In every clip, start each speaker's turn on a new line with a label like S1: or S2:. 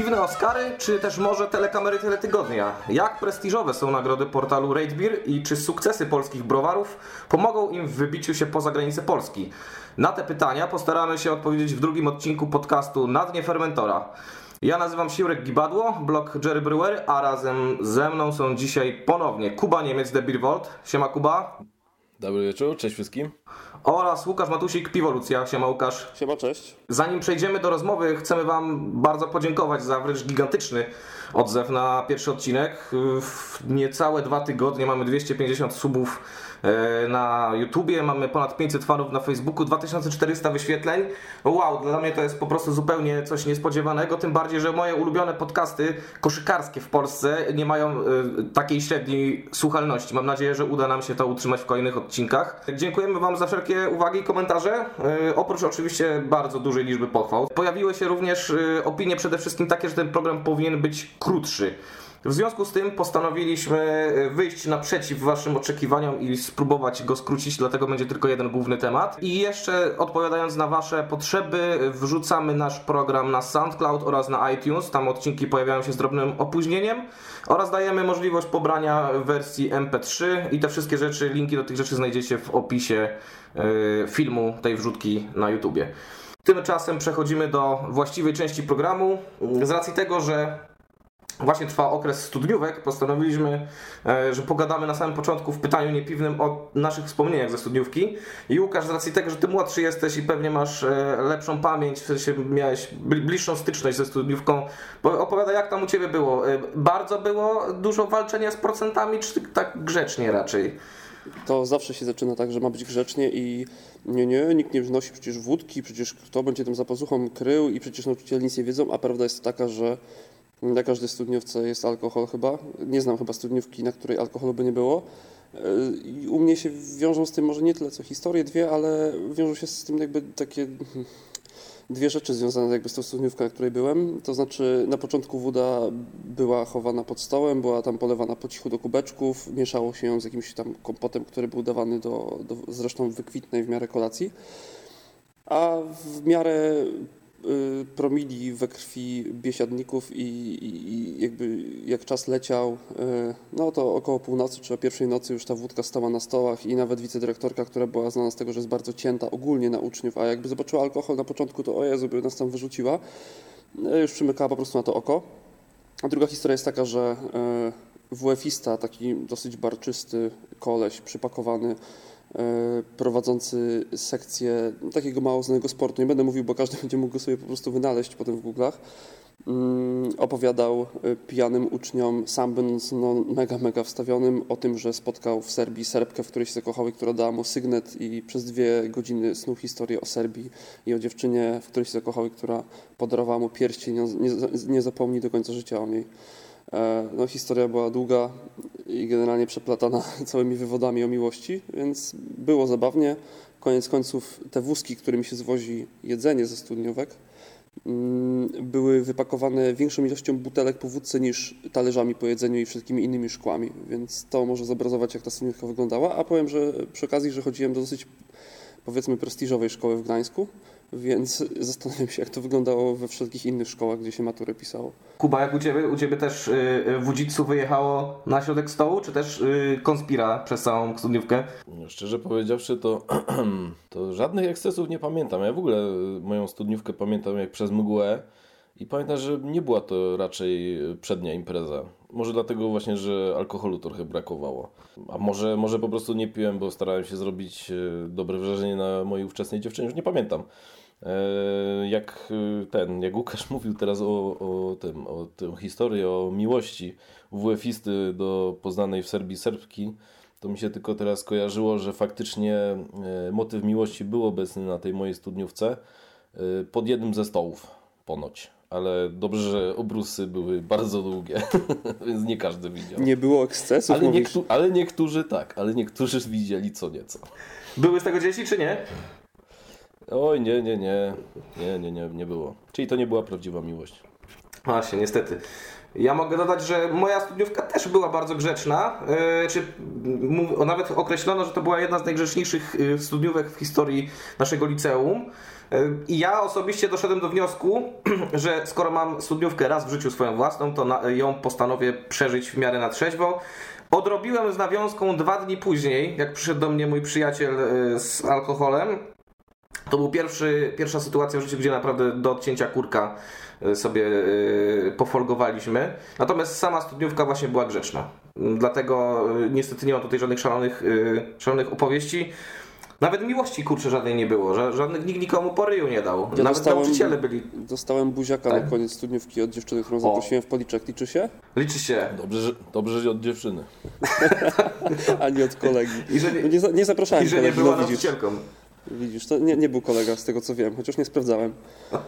S1: Piwne Oscary, czy też może telekamery Teletygodnia? Jak prestiżowe są nagrody portalu Ratebeer i czy sukcesy polskich browarów pomogą im w wybiciu się poza granice Polski? Na te pytania postaramy się odpowiedzieć w drugim odcinku podcastu Na dnie fermentora. Ja nazywam się Jurek Gibadło, blog Jerry Brewer, a razem ze mną są dzisiaj ponownie Kuba Niemiec, The Beer Vault. Siema Kuba.
S2: Dobry wieczór, cześć wszystkim.
S1: Oraz Łukasz Matusik, Piwolucja. Siema Łukasz.
S3: Siema, cześć.
S1: Zanim przejdziemy do rozmowy, chcemy Wam bardzo podziękować za wręcz gigantyczny odzew na pierwszy odcinek. W niecałe dwa tygodnie mamy 250 subów na YouTubie, mamy ponad 500 fanów na Facebooku, 2400 wyświetleń. Wow, dla mnie to jest po prostu zupełnie coś niespodziewanego, tym bardziej, że moje ulubione podcasty koszykarskie w Polsce nie mają e, takiej średniej słuchalności. Mam nadzieję, że uda nam się to utrzymać w kolejnych odcinkach. Dziękujemy Wam za wszelkie uwagi i komentarze, e, oprócz oczywiście bardzo dużej liczby pochwał. Pojawiły się również opinie przede wszystkim takie, że ten program powinien być krótszy. W związku z tym postanowiliśmy e, wyjść naprzeciw Waszym oczekiwaniom i spróbować go skrócić, dlatego będzie tylko jeden główny temat. I jeszcze odpowiadając na Wasze potrzeby, wrzucamy nasz program na SoundCloud oraz na iTunes. Tam odcinki pojawiają się z drobnym opóźnieniem oraz dajemy możliwość pobrania wersji MP3 i te wszystkie rzeczy, linki do tych rzeczy znajdziecie w opisie e, filmu tej wrzutki na YouTubie. Tymczasem przechodzimy do właściwej części programu. Z racji tego, że właśnie trwa okres studniówek, postanowiliśmy, e, że pogadamy na samym początku w pytaniu niepiwnym o naszych wspomnieniach ze studniówki. I Łukasz, z racji tego, że ty młodszy jesteś i pewnie masz e, lepszą pamięć, w sensie miałeś bliższą styczność ze studniówką, opowiadaj jak tam u ciebie było. E, bardzo było dużo walczenia z procentami, czy tak grzecznie raczej?
S3: To zawsze się zaczyna tak, że ma być grzecznie i nie, nie, nikt nie wnosi przecież wódki, przecież kto będzie tym za pazuchą krył i przecież nauczyciele nic nie wiedzą, a prawda jest taka, że na każdej studniówce jest alkohol chyba. Nie znam chyba studniówki, na której alkoholu by nie było. I u mnie się wiążą z tym może nie tyle co historie dwie, ale wiążą się z tym jakby takie dwie rzeczy związane jakby z tą studniówką, na której byłem. To znaczy na początku woda była chowana pod stołem, była tam polewana po cichu do kubeczków, mieszało się ją z jakimś tam kompotem, który był dawany do, do zresztą wykwitnej w miarę kolacji. A w miarę promili we krwi biesiadników i, i, i, jakby jak czas leciał, y, no to około północy czy o pierwszej nocy już ta wódka stała na stołach i nawet wicedyrektorka, która była znana z tego, że jest bardzo cięta ogólnie na uczniów, a jakby zobaczyła alkohol na początku, to o Jezu, by nas tam wyrzuciła. No, już przymykała po prostu na to oko. A druga historia jest taka, że y, WF-ista, taki dosyć barczysty koleś przypakowany, prowadzący sekcję takiego mało znanego sportu, nie będę mówił, bo każdy będzie mógł go sobie po prostu wynaleźć potem w Google'ach, mm, opowiadał e, pijanym uczniom, sam będąc no, mega, mega wstawionym, o tym, że spotkał w Serbii Serbkę, w której się zakochał i która dała mu sygnet i przez dwie godziny snuł historię o Serbii i o dziewczynie, w której się zakochał i która podarowała mu pierścień, nie, nie, nie zapomni do końca życia o niej. E, no, historia była długa i generalnie przeplatana całymi wywodami o miłości, więc było zabawnie. Koniec końców te wózki, którymi się zwozi jedzenie ze studniówek, mm, były wypakowane większą ilością butelek po wódce niż talerzami po jedzeniu i wszystkimi innymi szkłami, więc to może zobrazować, jak ta studniówka wyglądała. A powiem, że przy okazji, że chodziłem do dosyć powiedzmy prestiżowej szkoły w Gdańsku, więc zastanawiam się, jak to wyglądało we wszelkich innych szkołach, gdzie się maturę pisało.
S1: Kuba, jak u Ciebie, u ciebie też yy, w Udziccu wyjechało na środek stołu, czy też yy, konspira przez całą studniówkę?
S2: No, szczerze powiedziawszy, to, to żadnych ekscesów nie pamiętam. Ja w ogóle moją studniówkę pamiętam jak przez mgłę i pamiętam, że nie była to raczej przednia impreza. Może dlatego właśnie, że alkoholu trochę brakowało. A może, może po prostu nie piłem, bo starałem się zrobić e, dobre wrażenie na mojej ówczesnej dziewczynie, już nie pamiętam. E, jak e, ten, jak Łukasz mówił teraz o, o tym, o tym historii, o miłości WF-isty do poznanej w Serbii Serbki, to mi się tylko teraz kojarzyło, że faktycznie motyw miłości był obecny na tej mojej studniówce pod jednym ze stołów ponoć ale dobrze, że obrusy były bardzo długie, więc nie każdy widział.
S3: Nie było ekscesów,
S2: ale, niektó ale niektórzy tak, ale niektórzy widzieli co nieco.
S1: Były z tego dzieci, czy nie?
S2: Oj, nie, nie, nie, nie, nie, nie, nie było. Czyli to nie była prawdziwa miłość.
S1: Właśnie, niestety. Ja mogę dodać, że moja studniówka też była bardzo grzeczna, yy, czy mów, nawet określono, że to była jedna z najgrzeczniejszych yy, studniówek w historii naszego liceum. I ja osobiście doszedłem do wniosku, że skoro mam studniówkę raz w życiu swoją własną, to ją postanowię przeżyć w miarę na trzeźwo. Odrobiłem z nawiązką dwa dni później, jak przyszedł do mnie mój przyjaciel yy, z alkoholem. To był pierwszy, pierwsza sytuacja w życiu, gdzie naprawdę do odcięcia kurka y, sobie y, pofolgowaliśmy. Natomiast sama studniówka właśnie była grzeczna. Dlatego niestety nie mam tutaj żadnych szalonych, szalonych opowieści. Nawet miłości kurczę żadnej nie było, żadnych nikt nikomu poryju nie dał. Ja Nawet dostałem, nauczyciele byli.
S3: Dostałem buziaka tak? na koniec studniówki od dziewczyny, którą zaprosiłem w policzek. Liczy się?
S1: Liczy się.
S2: Dobrze, że, dobrze, że od dziewczyny.
S3: A nie od kolegi. I że nie, nie, nie zapraszałem
S1: I że kolegi, nie była no, nauczycielką.
S3: Widzisz, to nie, nie był kolega z tego co wiem, chociaż nie sprawdzałem.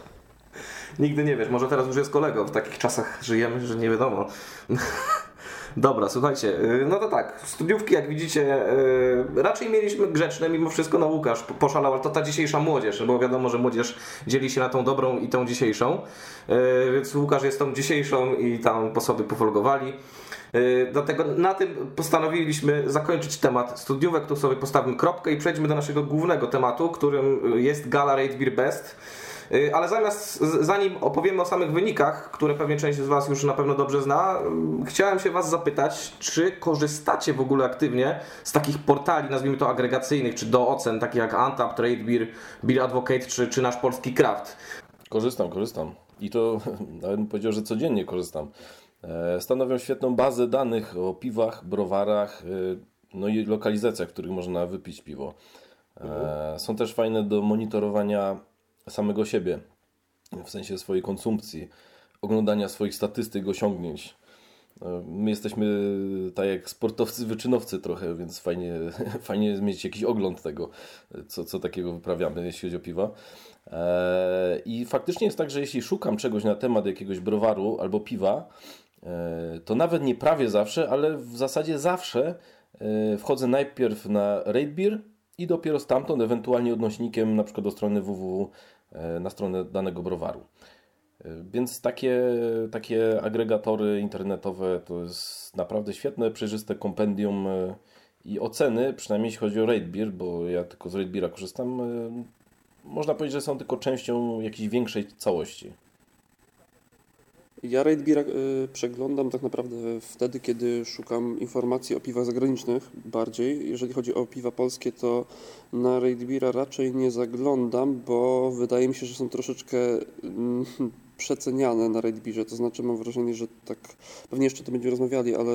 S1: Nigdy nie wiesz, może teraz już jest kolego. W takich czasach żyjemy, że nie wiadomo. Dobra, słuchajcie, y, no to tak, studiówki jak widzicie y, raczej mieliśmy grzeczne, mimo wszystko no Łukasz poszalał, ale to ta dzisiejsza młodzież, bo wiadomo, że młodzież dzieli się na tą dobrą i tą dzisiejszą, y, więc Łukasz jest tą dzisiejszą i tam po sobie pofolgowali. Dlatego na tym postanowiliśmy zakończyć temat studiówek, tu sobie postawimy kropkę i przejdźmy do naszego głównego tematu, którym jest Gala Rate Beer Best. Y, ale zamiast, zanim opowiemy o samych wynikach, które pewnie część z Was już na pewno dobrze zna, y, chciałem się Was zapytać, czy korzystacie w ogóle aktywnie z takich portali, nazwijmy to agregacyjnych, czy do ocen, takich jak Antap, Trade Beer, Advocate, czy, czy nasz polski Kraft?
S2: Korzystam, korzystam. I to nawet bym powiedział, że codziennie korzystam. E, stanowią świetną bazę danych o piwach, browarach, y, no i lokalizacjach, w których można wypić piwo. E, są też fajne do monitorowania samego siebie, w sensie swojej konsumpcji, oglądania swoich statystyk, osiągnięć. No, my jesteśmy tak jak sportowcy, wyczynowcy trochę, więc fajnie, fajnie jest mieć jakiś ogląd tego, co, co takiego wyprawiamy, jeśli chodzi o piwa. Eee, I faktycznie jest tak, że jeśli szukam czegoś na temat jakiegoś browaru albo piwa, eee, to nawet nie prawie zawsze, ale w zasadzie zawsze wchodzę najpierw na RateBeer i dopiero stamtąd ewentualnie odnośnikiem na przykład do strony www E, na stronę danego browaru. E, więc takie, takie agregatory internetowe to jest naprawdę świetne, przejrzyste kompendium e, i oceny, przynajmniej jeśli chodzi o RateBeer, bo ja tylko z RateBeera korzystam, można powiedzieć, że są tylko częścią jakiejś większej całości.
S3: Ja Raidbeera y, przeglądam tak naprawdę wtedy, kiedy szukam informacji o piwach zagranicznych bardziej. Jeżeli chodzi o piwa polskie, to na Raidbeera raczej nie zaglądam, bo wydaje mi się, że są troszeczkę mm, przeceniane na Raidbeerze. To znaczy mam wrażenie, że tak, pewnie jeszcze to będziemy rozmawiali, ale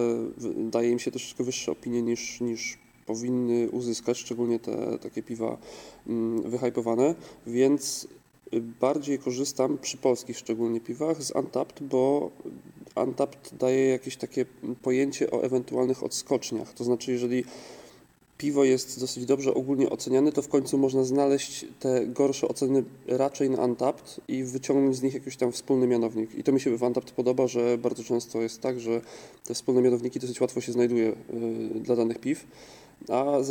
S3: daje im się troszeczkę wyższe opinie niż, niż powinny uzyskać, szczególnie te takie piwa mm, wyhypowane, więc bardziej korzystam przy polskich szczególnie piwach z Untapped, bo Untapped daje jakieś takie pojęcie o ewentualnych odskoczniach. To znaczy, jeżeli piwo jest dosyć dobrze ogólnie oceniane, to w końcu można znaleźć te gorsze oceny raczej na Untapped i wyciągnąć z nich jakiś tam wspólny mianownik. I to mi się w Untapped podoba, że bardzo często jest tak, że te wspólne mianowniki dosyć łatwo się znajduje yy, dla danych piw, a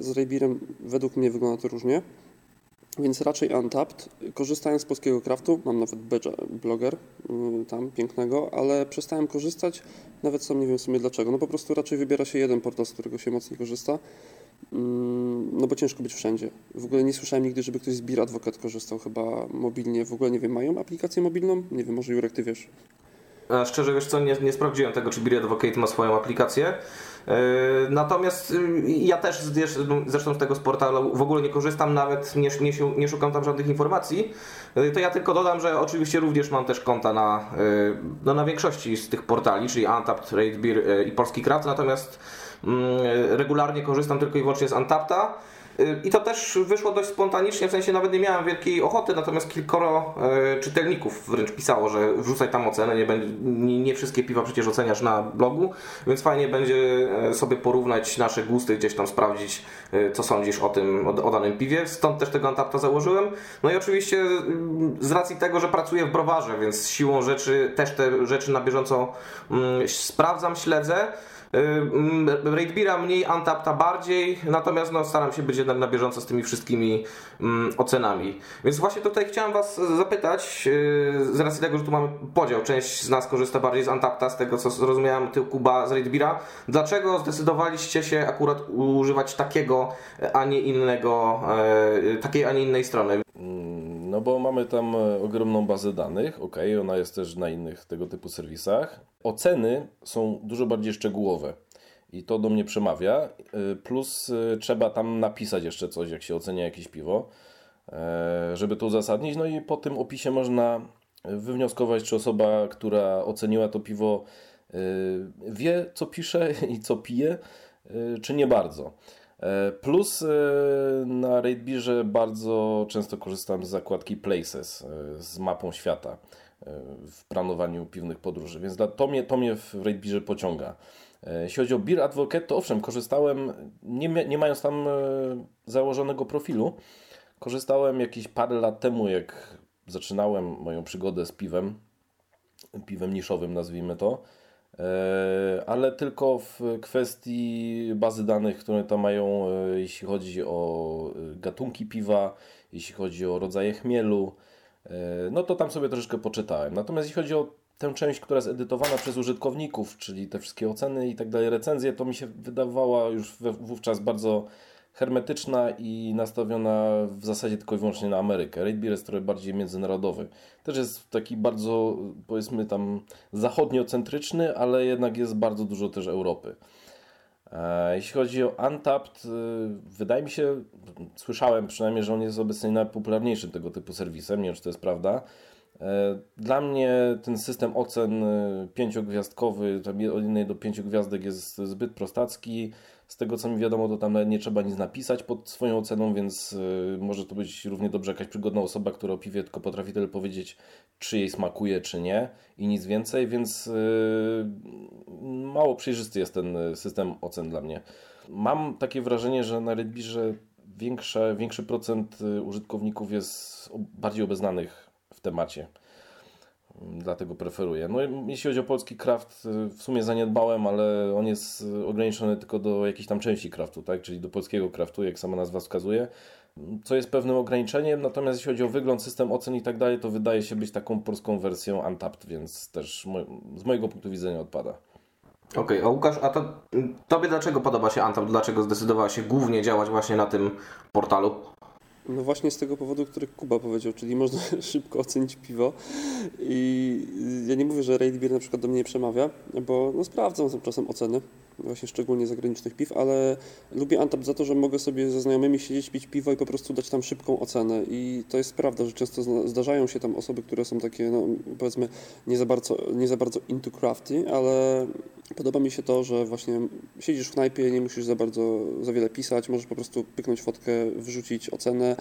S3: z Raidbeerem według mnie wygląda to różnie więc raczej Untapped. Korzystając z polskiego kraftu, mam nawet badge blogger y, tam pięknego, ale przestałem korzystać, nawet sam nie wiem w sumie dlaczego. No po prostu raczej wybiera się jeden portal, z którego się mocniej korzysta, mm, no bo ciężko być wszędzie. W ogóle nie słyszałem nigdy, żeby ktoś z Beer Advocate korzystał chyba mobilnie. W ogóle nie wiem, mają aplikację mobilną? Nie wiem, może Jurek, ty wiesz.
S1: Szczerze wiesz co, nie, nie sprawdziłem tego, czy Beer Advocate ma swoją aplikację. E, natomiast y, ja też zresztą z tego portalu w ogóle nie korzystam, nawet nie, nie, nie, szukam tam żadnych informacji. E, to ja tylko dodam, że oczywiście również mam też konta na, e, no, na większości z tych portali, czyli Untapped, Ratebeer i Polski Craft, natomiast mm, regularnie korzystam tylko i wyłącznie z Untapta. I to też wyszło dość spontanicznie, w sensie nawet nie miałem wielkiej ochoty, natomiast kilkoro e, czytelników wręcz pisało, że wrzucaj tam ocenę, nie, nie, wszystkie piwa przecież oceniasz na blogu, więc fajnie będzie e, sobie porównać nasze gusty, gdzieś tam sprawdzić, e, co sądzisz o tym, o, o danym piwie, stąd też tego Antapta założyłem. No i oczywiście mm, z racji tego, że pracuję w browarze, więc siłą rzeczy też te rzeczy na bieżąco mm, sprawdzam, śledzę. Beera mniej, Antapta bardziej, natomiast no, staram się być jednak na bieżąco z tymi wszystkimi um, ocenami. Więc właśnie tutaj chciałem Was zapytać, yy, z racji tego, że tu mamy podział, część z nas korzysta bardziej z Antapta, z tego co zrozumiałem, Ty Kuba z Rate Beera. Dlaczego zdecydowaliście się akurat używać takiego, a nie innego, yy, takiej, a nie innej strony?
S2: Mm, no bo mamy tam e, ogromną bazę danych, ok, ona jest też na innych tego typu serwisach. Oceny są dużo bardziej szczegółowe i to do mnie przemawia. E, plus e, trzeba tam napisać jeszcze coś, jak się ocenia jakieś piwo, żeby to uzasadnić. No i po tym opisie można wywnioskować, czy osoba, która oceniła to piwo, wie, co pisze i co pije, czy nie bardzo. E, plus e, na RateBeerze bardzo często korzystam z zakładki Places, e, z mapą świata w planowaniu piwnych podróży, więc to mnie, to mnie w RateBeerze pociąga. Jeśli chodzi o Beer Advocate, to owszem, korzystałem, nie, nie mając tam założonego profilu, korzystałem jakieś parę lat temu, jak zaczynałem moją przygodę z piwem, piwem niszowym nazwijmy to, ale tylko w kwestii bazy danych, które tam mają, e, jeśli chodzi o e, gatunki piwa, jeśli chodzi o rodzaje chmielu, no to tam sobie troszeczkę poczytałem. Natomiast jeśli chodzi o tę część, która jest edytowana przez użytkowników, czyli te wszystkie oceny i tak dalej, recenzje, to mi się wydawała już wówczas bardzo hermetyczna i nastawiona w zasadzie tylko i wyłącznie na Amerykę. Raid Beer jest trochę bardziej międzynarodowy. Też jest taki bardzo, powiedzmy tam, zachodniocentryczny, ale jednak jest bardzo dużo też Europy. E, jeśli chodzi o Untapped, e, wydaje mi się, słyszałem przynajmniej, że on jest obecnie najpopularniejszym tego typu serwisem, nie wiem czy to jest prawda. E, dla mnie ten system ocen pięciogwiazdkowy, od jednej do pięciu gwiazdek jest zbyt prostacki. Z tego co mi wiadomo, to tam nie trzeba nic napisać pod swoją oceną, więc y, może to być równie dobrze jakaś przygodna osoba, która o piwie tylko potrafi tyle powiedzieć, czy jej smakuje, czy nie i nic więcej, więc y, mało przejrzysty jest ten system ocen dla mnie. Mam takie wrażenie, że na Redbirze większy procent y, użytkowników jest bardziej obeznanych w temacie dlatego preferuję. No, jeśli chodzi o polski kraft, y, w sumie zaniedbałem, ale on jest y, ograniczony tylko do jakiejś tam części kraftu, tak? czyli do polskiego kraftu, jak sama nazwa wskazuje, co jest pewnym ograniczeniem, natomiast jeśli chodzi o wygląd, system ocen i tak dalej, to wydaje się być taką polską wersją Untapped, więc też z mojego punktu widzenia odpada.
S1: Okej, okay, a Łukasz, a to, tobie dlaczego podoba się Untapped? Dlaczego zdecydowała się głównie działać właśnie na tym portalu?
S3: No właśnie z tego powodu, który Kuba powiedział, czyli można szybko ocenić piwo. I ja nie mówię, że Raid Beer na przykład do mnie nie przemawia, bo no sprawdzam czasem oceny, właśnie szczególnie zagranicznych piw, ale lubię Antap za to, że mogę sobie ze znajomymi siedzieć, pić piwo i po prostu dać tam szybką ocenę. I to jest prawda, że często zdarzają się tam osoby, które są takie, no powiedzmy, nie za bardzo, nie za bardzo into crafty, ale podoba mi się to, że właśnie siedzisz w knajpie, nie musisz za bardzo, za wiele pisać, możesz po prostu pyknąć fotkę, wyrzucić ocenę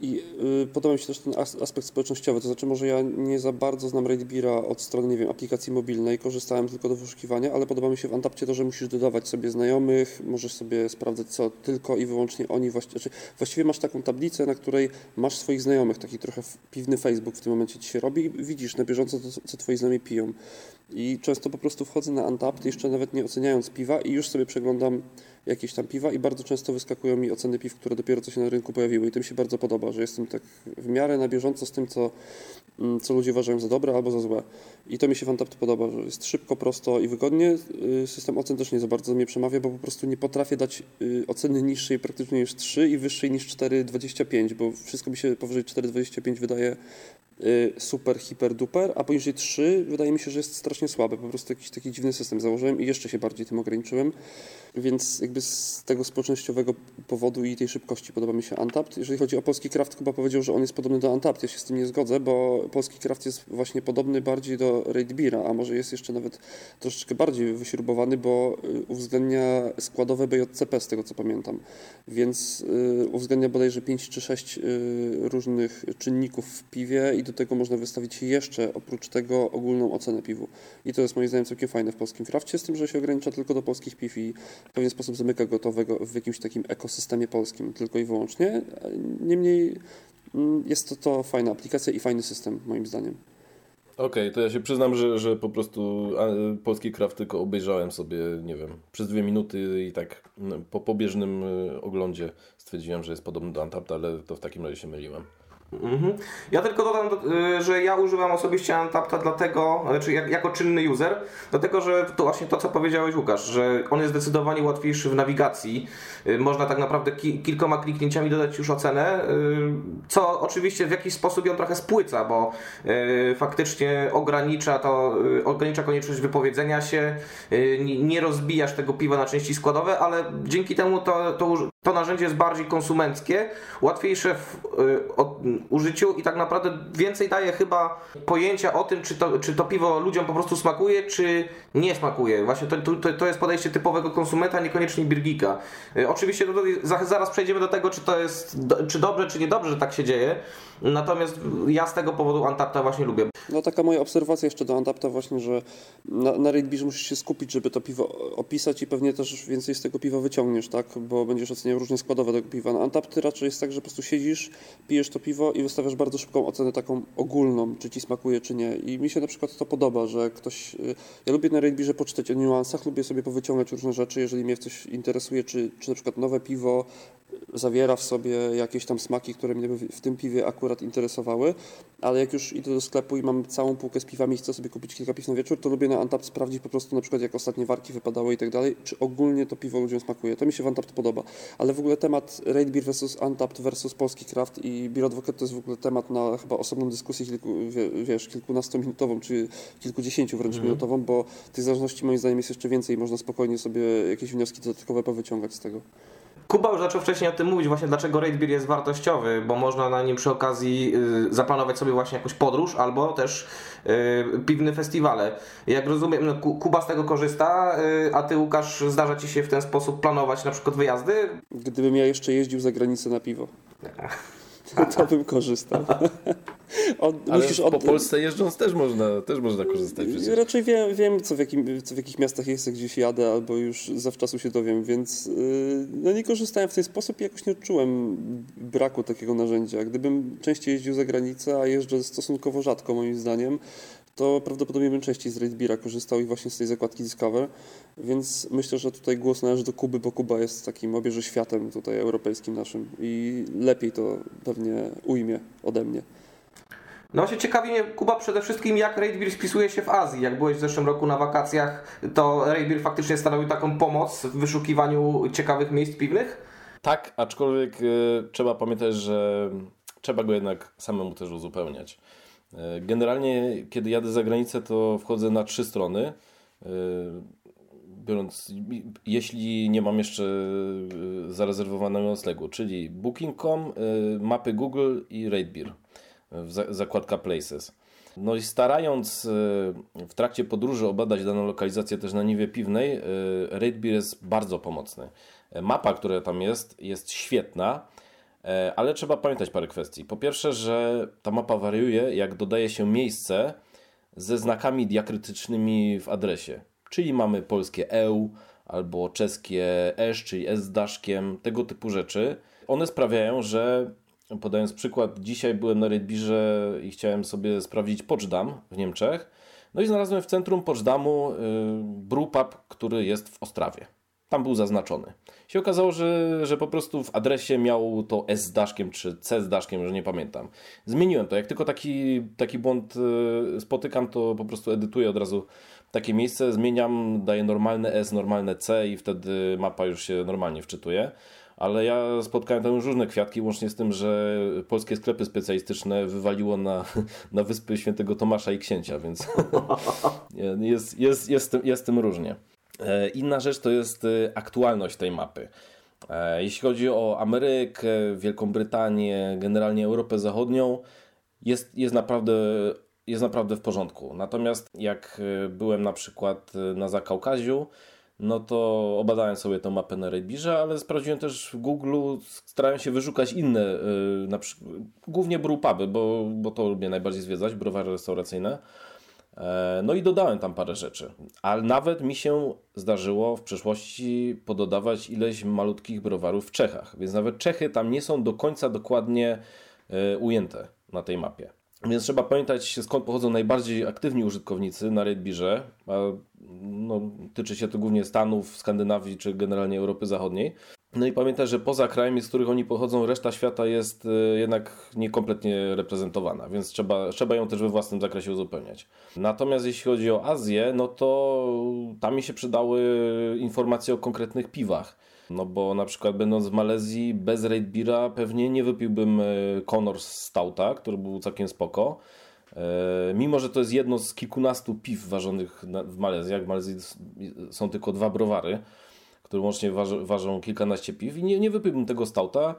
S3: i y, podoba mi się też ten aspekt społecznościowy, to znaczy może ja nie za bardzo znam Raidbeera od strony, nie wiem, aplikacji mobilnej, korzystałem tylko do wyszukiwania, ale podoba mi się w Antapcie to, że musisz dodawać sobie znajomych, możesz sobie sprawdzać co tylko i wyłącznie oni, właściwie, znaczy, właściwie masz taką tablicę, na której masz swoich znajomych, taki trochę piwny Facebook w tym momencie ci się robi i widzisz na bieżąco to, co twoi znajomi piją. I często po prostu wchodzę na Untapped, jeszcze nawet nie oceniając piwa i już sobie przeglądam jakieś tam piwa i bardzo często wyskakują mi oceny piw, które dopiero co się na rynku pojawiły i to mi się bardzo podoba, że jestem tak w miarę na bieżąco z tym, co, mm, co ludzie uważają za dobre albo za złe. I to mi się Untapped podoba, że jest szybko, prosto i wygodnie. Y, system ocen też nie za bardzo mnie przemawia, bo po prostu nie potrafię dać y, oceny niższej praktycznie niż 3 i wyższej niż 4,25, bo wszystko mi się powyżej 4,25 wydaje super, hiper, duper, a poniżej 3 wydaje mi się, że jest strasznie słabe. Po prostu jakiś taki dziwny system założyłem i jeszcze się bardziej tym ograniczyłem. Więc jakby z tego społecznościowego powodu i tej szybkości podoba mi się Untapped. Jeżeli chodzi o polski craft, chyba powiedział, że on jest podobny do Untapped. Ja się z tym nie zgodzę, bo polski craft jest właśnie podobny bardziej do Raid a może jest jeszcze nawet troszeczkę bardziej wyśrubowany, bo y, uwzględnia składowe BJCP z tego co pamiętam. Więc y, uwzględnia bodajże 5 czy 6 różnych czynników w piwie do tego można wystawić jeszcze oprócz tego ogólną ocenę piwu. I to jest moim zdaniem całkiem fajne w polskim krafcie, z tym, że się ogranicza tylko do polskich piw i w pewien sposób zamyka gotowego w jakimś takim ekosystemie polskim tylko i wyłącznie. Niemniej mm, jest to, to fajna aplikacja i fajny system moim zdaniem.
S2: Okej, okay, to ja się przyznam, że, że po prostu polski kraft tylko obejrzałem sobie, nie wiem, przez dwie minuty i tak no, po pobieżnym y, oglądzie stwierdziłem, że jest podobny do Antapt, ale to w takim razie się myliłem.
S1: Mhm. Ja tylko dodam, y, że ja używam osobiście Antapta dlatego, znaczy jako czynny user, dlatego że to właśnie to, co powiedziałeś Łukasz, że on jest zdecydowanie łatwiejszy w nawigacji. Y, można tak naprawdę ki kilkoma kliknięciami dodać już ocenę, y, co oczywiście w jakiś sposób ją trochę spłyca, bo faktycznie ogranicza to, ogranicza konieczność wypowiedzenia się, nie rozbijasz tego piwa na części składowe, ale dzięki temu to, to, to narzędzie jest bardziej konsumenckie, łatwiejsze w użyciu i tak naprawdę więcej daje chyba pojęcia o tym, czy to, czy to piwo ludziom po prostu smakuje, czy nie smakuje. Właśnie to, to, to jest podejście typowego konsumenta, niekoniecznie birgika. Y, oczywiście zaraz przejdziemy do tego, czy to jest czy dobrze, czy niedobrze, że tak się dzieje. Natomiast ja z tego powodu Antapta właśnie lubię.
S3: No taka moja obserwacja jeszcze do Antapta właśnie, że na, na Raidbirze musisz się skupić, żeby to piwo opisać i pewnie też więcej z tego piwa wyciągniesz, tak? Bo będziesz oceniał różnie składowe tego piwa. Na Antapty raczej jest tak, że po prostu siedzisz, pijesz to piwo i wystawiasz bardzo szybką ocenę taką ogólną, czy ci smakuje, czy nie. I mi się na przykład to podoba, że ktoś... Y, ja lubię na Raidbirze poczytać o niuansach, lubię sobie powyciągać różne rzeczy, jeżeli mnie coś interesuje, czy, czy na przykład nowe piwo zawiera w sobie jakieś tam smaki, które mnie w tym piwie akurat interesowały, ale jak już idę do sklepu i mam całą półkę z piwami i chcę sobie kupić kilka piw na wieczór, to lubię na Antap sprawdzić po prostu na przykład jak ostatnie warki wypadały i tak dalej, czy ogólnie to piwo ludziom smakuje. To mi się w Antap podoba. Ale w ogóle temat Raid Beer versus Antap versus Polski Craft i Beer Advocate to jest w ogóle temat na chyba osobną dyskusję kilku, wiesz, kilkunastominutową, czy kilkudziesięciu wręcz mhm. minutową, bo tych zależności moim zdaniem jest jeszcze więcej i można spokojnie sobie jakieś wnioski dodatkowe powyciągać z tego.
S1: Kuba już zaczął wcześniej o tym mówić, właśnie dlaczego Raid Beer jest wartościowy, bo można na nim przy okazji y, zaplanować sobie właśnie jakąś podróż albo też y, piwne festiwale. Jak rozumiem, no, Kuba z tego korzysta, y, a ty Łukasz, zdarza ci się w ten sposób planować na przykład wyjazdy?
S3: Gdybym ja jeszcze jeździł za granicę na piwo. to bym korzystał.
S2: Od, Ale musisz od... po Polsce jeżdżąc też można, też można korzystać. Przecież.
S3: Raczej wiem, wiem co, w jakim, co w jakich miastach jest, gdzieś jadę, albo już zawczasu się dowiem, więc yy, no nie korzystałem w ten sposób i jakoś nie odczułem braku takiego narzędzia. Gdybym częściej jeździł za granicę, a jeżdżę stosunkowo rzadko moim zdaniem, to prawdopodobnie bym częściej z Raidbeera korzystał i właśnie z tej zakładki Discover, więc myślę, że tutaj głos należy do Kuby, bo Kuba jest takim obieży światem tutaj europejskim naszym i lepiej to pewnie ujmie ode mnie.
S1: No właśnie ciekawi mnie, Kuba, przede wszystkim jak Raidbeer spisuje się w Azji. Jak byłeś w zeszłym roku na wakacjach, to Raidbeer faktycznie stanowił taką pomoc w wyszukiwaniu ciekawych miejsc piwnych?
S2: Tak, aczkolwiek y, trzeba pamiętać, że trzeba go jednak samemu też uzupełniać. E, generalnie, kiedy jadę za granicę, to wchodzę na trzy strony. E, biorąc, jeśli nie mam jeszcze e, zarezerwowanego noclegu, czyli Booking.com, mapy Google i Ratebeer, zakładka Places. No i starając w trakcie podróży obadać daną lokalizację też na niwie piwnej, Ratebeer jest bardzo pomocny. Mapa, która tam jest, jest świetna ale trzeba pamiętać parę kwestii. Po pierwsze, że ta mapa wariuje, jak dodaje się miejsce ze znakami diakrytycznymi w adresie. Czyli mamy polskie EU albo czeskie ESZ, czyli S z daszkiem, tego typu rzeczy. One sprawiają, że podając przykład, dzisiaj byłem na Redbirze i chciałem sobie sprawdzić Poczdam w Niemczech. No i znalazłem w centrum Poczdamu y, brewpub, który jest w Ostrawie tam był zaznaczony. Się okazało, że, że po prostu w adresie miał to S z daszkiem, czy C z daszkiem, że nie pamiętam. Zmieniłem to. Jak tylko taki, taki błąd y, spotykam, to po prostu edytuję od razu takie miejsce, zmieniam, daję normalne S, normalne C i wtedy mapa już się normalnie wczytuje. Ale ja spotkałem tam już różne kwiatki, łącznie z tym, że polskie sklepy specjalistyczne wywaliło na, na wyspy Świętego Tomasza i Księcia, więc jest, jest, jest, jest tym różnie. E, inna rzecz to jest e, aktualność tej mapy. E, jeśli chodzi o Amerykę, Wielką Brytanię, generalnie Europę Zachodnią, jest, jest, naprawdę, jest naprawdę w porządku. Natomiast jak byłem na przykład na Zakaukaziu, no to obadałem sobie tę mapę na Redbirze, ale sprawdziłem też w Google, starałem się wyszukać inne, na przykład, głównie brewpuby, bo, bo to lubię najbardziej zwiedzać, browary restauracyjne. E, no i dodałem tam parę rzeczy, ale nawet mi się zdarzyło w przeszłości pododawać ileś malutkich browarów w Czechach, więc nawet Czechy tam nie są do końca dokładnie e, ujęte na tej mapie. Więc trzeba pamiętać, skąd pochodzą najbardziej aktywni użytkownicy na Raidbirze. A no, tyczy się to głównie Stanów, Skandynawii czy generalnie Europy Zachodniej. No i pamiętaj, że poza krajami, z których oni pochodzą, reszta świata jest e, jednak niekompletnie reprezentowana, więc trzeba, trzeba ją też we własnym zakresie uzupełniać. Natomiast jeśli chodzi o Azję, no to tam mi się przydały informacje o konkretnych piwach. No bo na przykład będąc w Malezji bez Raid Beera pewnie nie wypiłbym e, Connors Stouta, który był całkiem spoko. E, mimo, że to jest jedno z kilkunastu piw ważonych w Malezji, jak w Malezji są tylko dwa browary, które łącznie waży, ważą kilkanaście piw i nie, nie wypiłbym tego stauta,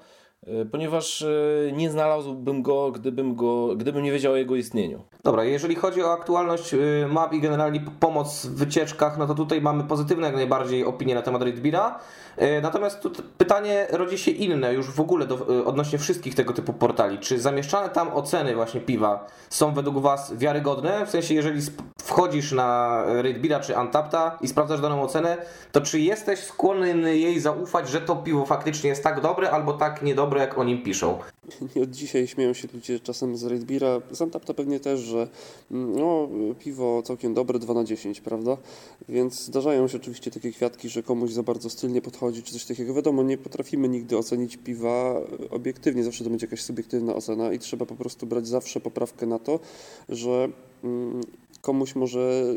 S2: e, ponieważ e, nie znalazłbym go gdybym, go, gdybym nie wiedział o jego istnieniu.
S1: Dobra, jeżeli chodzi o aktualność y, map i generalnie pomoc w wycieczkach, no to tutaj mamy pozytywne jak najbardziej opinie na temat Raidbira. E, natomiast tu pytanie rodzi się inne już w ogóle do, e, odnośnie wszystkich tego typu portali. Czy zamieszczane tam oceny właśnie piwa są według Was wiarygodne? W sensie, jeżeli wchodzisz na Raidbira czy Antapta i sprawdzasz daną ocenę, to czy jesteś skłonny jej zaufać, że to piwo faktycznie jest tak dobre albo tak niedobre, jak o nim piszą?
S3: Od dzisiaj śmieją się ludzie czasem z Raidbira, z Antapta pewnie też, że mm, no, piwo całkiem dobre, 2 na 10, prawda? Więc zdarzają się oczywiście takie kwiatki, że komuś za bardzo stylnie podchodzi chodzi, czy coś takiego. Wiadomo, nie potrafimy nigdy ocenić piwa obiektywnie, zawsze to będzie jakaś subiektywna ocena i trzeba po prostu brać zawsze poprawkę na to, że mm, komuś może,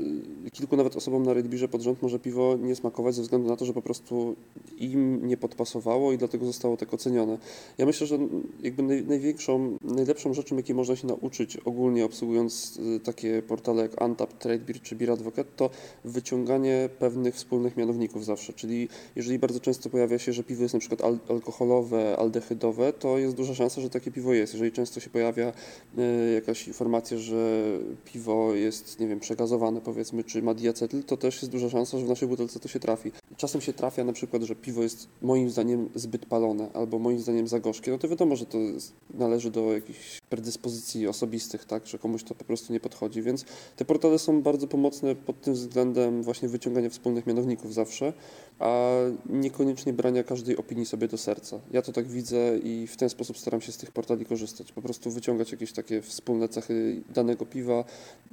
S3: kilku nawet osobom na Redbirze pod rząd może piwo nie smakować ze względu na to, że po prostu im nie podpasowało i dlatego zostało tak ocenione. Ja myślę, że jakby największą, najlepszą rzeczą, jakiej można się nauczyć ogólnie obsługując y, takie portale jak Antap, TradeBeer czy Beer Advocate, to wyciąganie pewnych wspólnych mianowników zawsze. Czyli jeżeli bardzo często pojawia się, że piwo jest na przykład al alkoholowe, aldehydowe, to jest duża szansa, że takie piwo jest. Jeżeli często się pojawia y, jakaś informacja, że piwo jest nie wiem, przegazowane powiedzmy, czy ma diacetyl, to też jest duża szansa, że w naszej butelce to się trafi. Czasem się trafia na przykład, że piwo jest moim zdaniem zbyt palone, albo moim zdaniem za gorzkie, no to wiadomo, że to należy do jakichś predyspozycji osobistych, tak, że komuś to po prostu nie podchodzi, więc te portale są bardzo pomocne pod tym względem właśnie wyciągania wspólnych mianowników zawsze, a niekoniecznie brania każdej opinii sobie do serca. Ja to tak widzę i w ten sposób staram się z tych portali korzystać. Po prostu wyciągać jakieś takie wspólne cechy danego piwa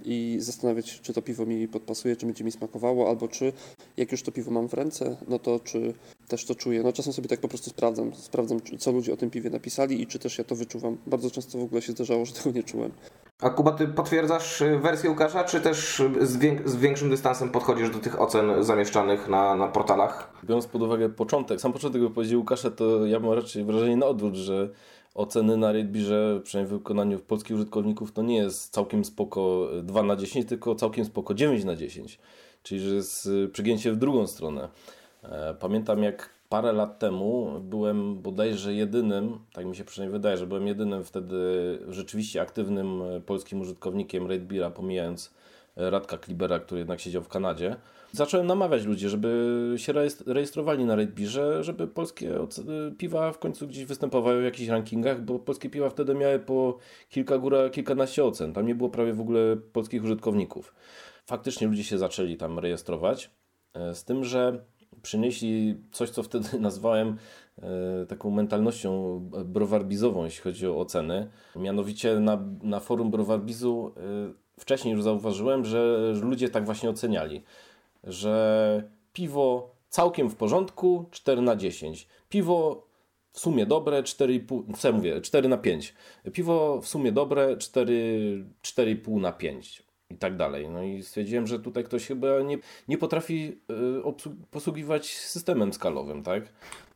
S3: i zastanawiać, czy to piwo mi podpasuje, czy będzie mi smakowało, albo czy jak już to piwo mam w ręce, no to czy też to czuję. No czasem sobie tak po prostu sprawdzam, sprawdzam, co ludzie o tym piwie napisali i czy też ja to wyczuwam. Bardzo często w ogóle się zdarzało, że tego nie czułem.
S1: A Kuba, ty potwierdzasz y, wersję Łukasza, czy też z, wiek, z, większym dystansem podchodzisz do tych ocen zamieszczanych na, na portalach?
S2: Biorąc pod uwagę początek, sam początek wypowiedzi Łukasza, to ja mam raczej wrażenie na odwrót, że oceny na Raidbirze, przynajmniej w wykonaniu polskich użytkowników, to nie jest całkiem spoko 2 na 10, tylko całkiem spoko 9 na 10. Czyli, że jest y, przygięcie w drugą stronę. E, pamiętam jak parę lat temu byłem bodajże jedynym, tak mi się przynajmniej wydaje, że byłem jedynym wtedy rzeczywiście aktywnym e, polskim użytkownikiem Raidbira, pomijając e, Radka Klibera, który jednak siedział w Kanadzie. Zacząłem namawiać ludzi, żeby się rejestrowali na Raidbirze, żeby polskie piwa w końcu gdzieś występowały w jakichś rankingach, bo polskie piwa wtedy miały po kilka góra, kilkanaście ocen. Tam nie było prawie w ogóle polskich użytkowników. Faktycznie ludzie się zaczęli tam rejestrować, e, z tym, że przynieśli coś, co wtedy nazwałem e, taką mentalnością browarbizową, jeśli chodzi o oceny. Mianowicie na, na forum browarbizu e, wcześniej już zauważyłem, że ludzie tak właśnie oceniali, że piwo całkiem w porządku 4 na 10. Piwo w sumie dobre 4,5, co ja mówię, 4 na 5. Piwo w sumie dobre 4,5 na 5 i tak dalej. No i stwierdziłem, że tutaj ktoś chyba nie, nie potrafi y, posługiwać systemem skalowym, tak?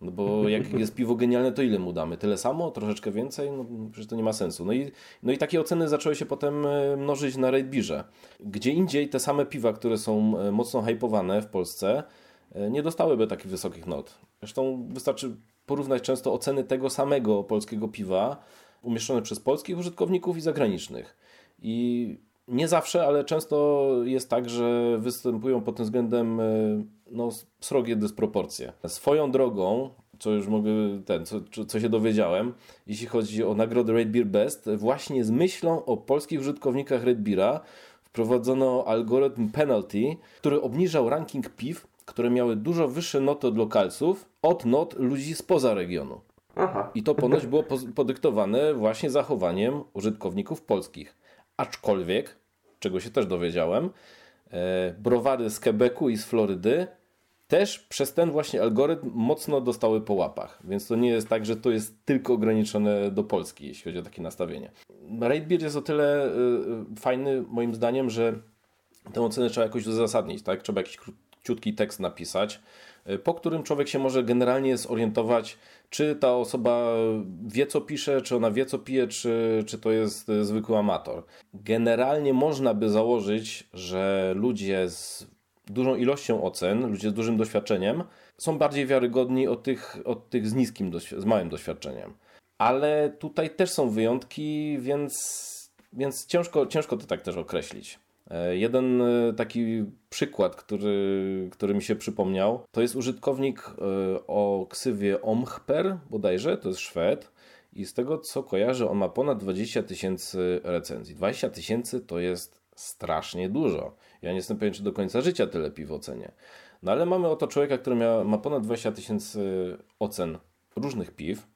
S2: No bo jak jest piwo genialne, to ile mu damy? Tyle samo? Troszeczkę więcej? No przecież to nie ma sensu. No i, no i takie oceny zaczęły się potem y, mnożyć na Raidbirze. Gdzie indziej te same piwa, które są y, mocno hypowane w Polsce, nie dostałyby takich wysokich not. Zresztą wystarczy porównać często oceny tego samego polskiego piwa umieszczone przez polskich użytkowników i zagranicznych. I nie zawsze, ale często jest tak, że występują pod tym względem e, no, srogie dysproporcje. Swoją drogą, co już mogę, ten, co, co się dowiedziałem, jeśli chodzi o nagrodę Red Beer Best, właśnie z myślą o polskich użytkownikach Red Beera wprowadzono algorytm penalty, który obniżał ranking piw, które miały dużo wyższe noty od lokalców od not ludzi spoza regionu. Aha. I to ponoć było podyktowane właśnie zachowaniem użytkowników polskich. Aczkolwiek, czego się też dowiedziałem, e, browary z Quebecu i z Florydy też przez ten właśnie algorytm mocno dostały po łapach. Więc to nie jest tak, że to jest tylko ograniczone do Polski, jeśli chodzi o takie nastawienie. Ratebeer jest o tyle y, y, fajny moim zdaniem, że tę ocenę trzeba jakoś uzasadnić, tak? Trzeba jakiś króciutki tekst napisać, po którym człowiek się może generalnie zorientować, czy ta osoba wie, co pisze, czy ona wie, co pije, czy, czy to jest zwykły amator. Generalnie można by założyć, że ludzie z dużą ilością ocen, ludzie z dużym doświadczeniem, są bardziej wiarygodni od tych, od tych z niskim, z małym doświadczeniem. Ale tutaj też są wyjątki, więc, więc ciężko, ciężko to tak też określić. E, jeden e, taki przykład, który, który mi się przypomniał, to jest użytkownik e, o ksywie Omchper, bodajże, to jest Szwed. I z tego co kojarzę, on ma ponad 20 tysięcy recenzji. 20 tysięcy to jest strasznie dużo. Ja nie jestem pewien, czy do końca życia tyle piw ocenię. No ale mamy oto człowieka, który ma, ma ponad 20 tysięcy ocen różnych piw,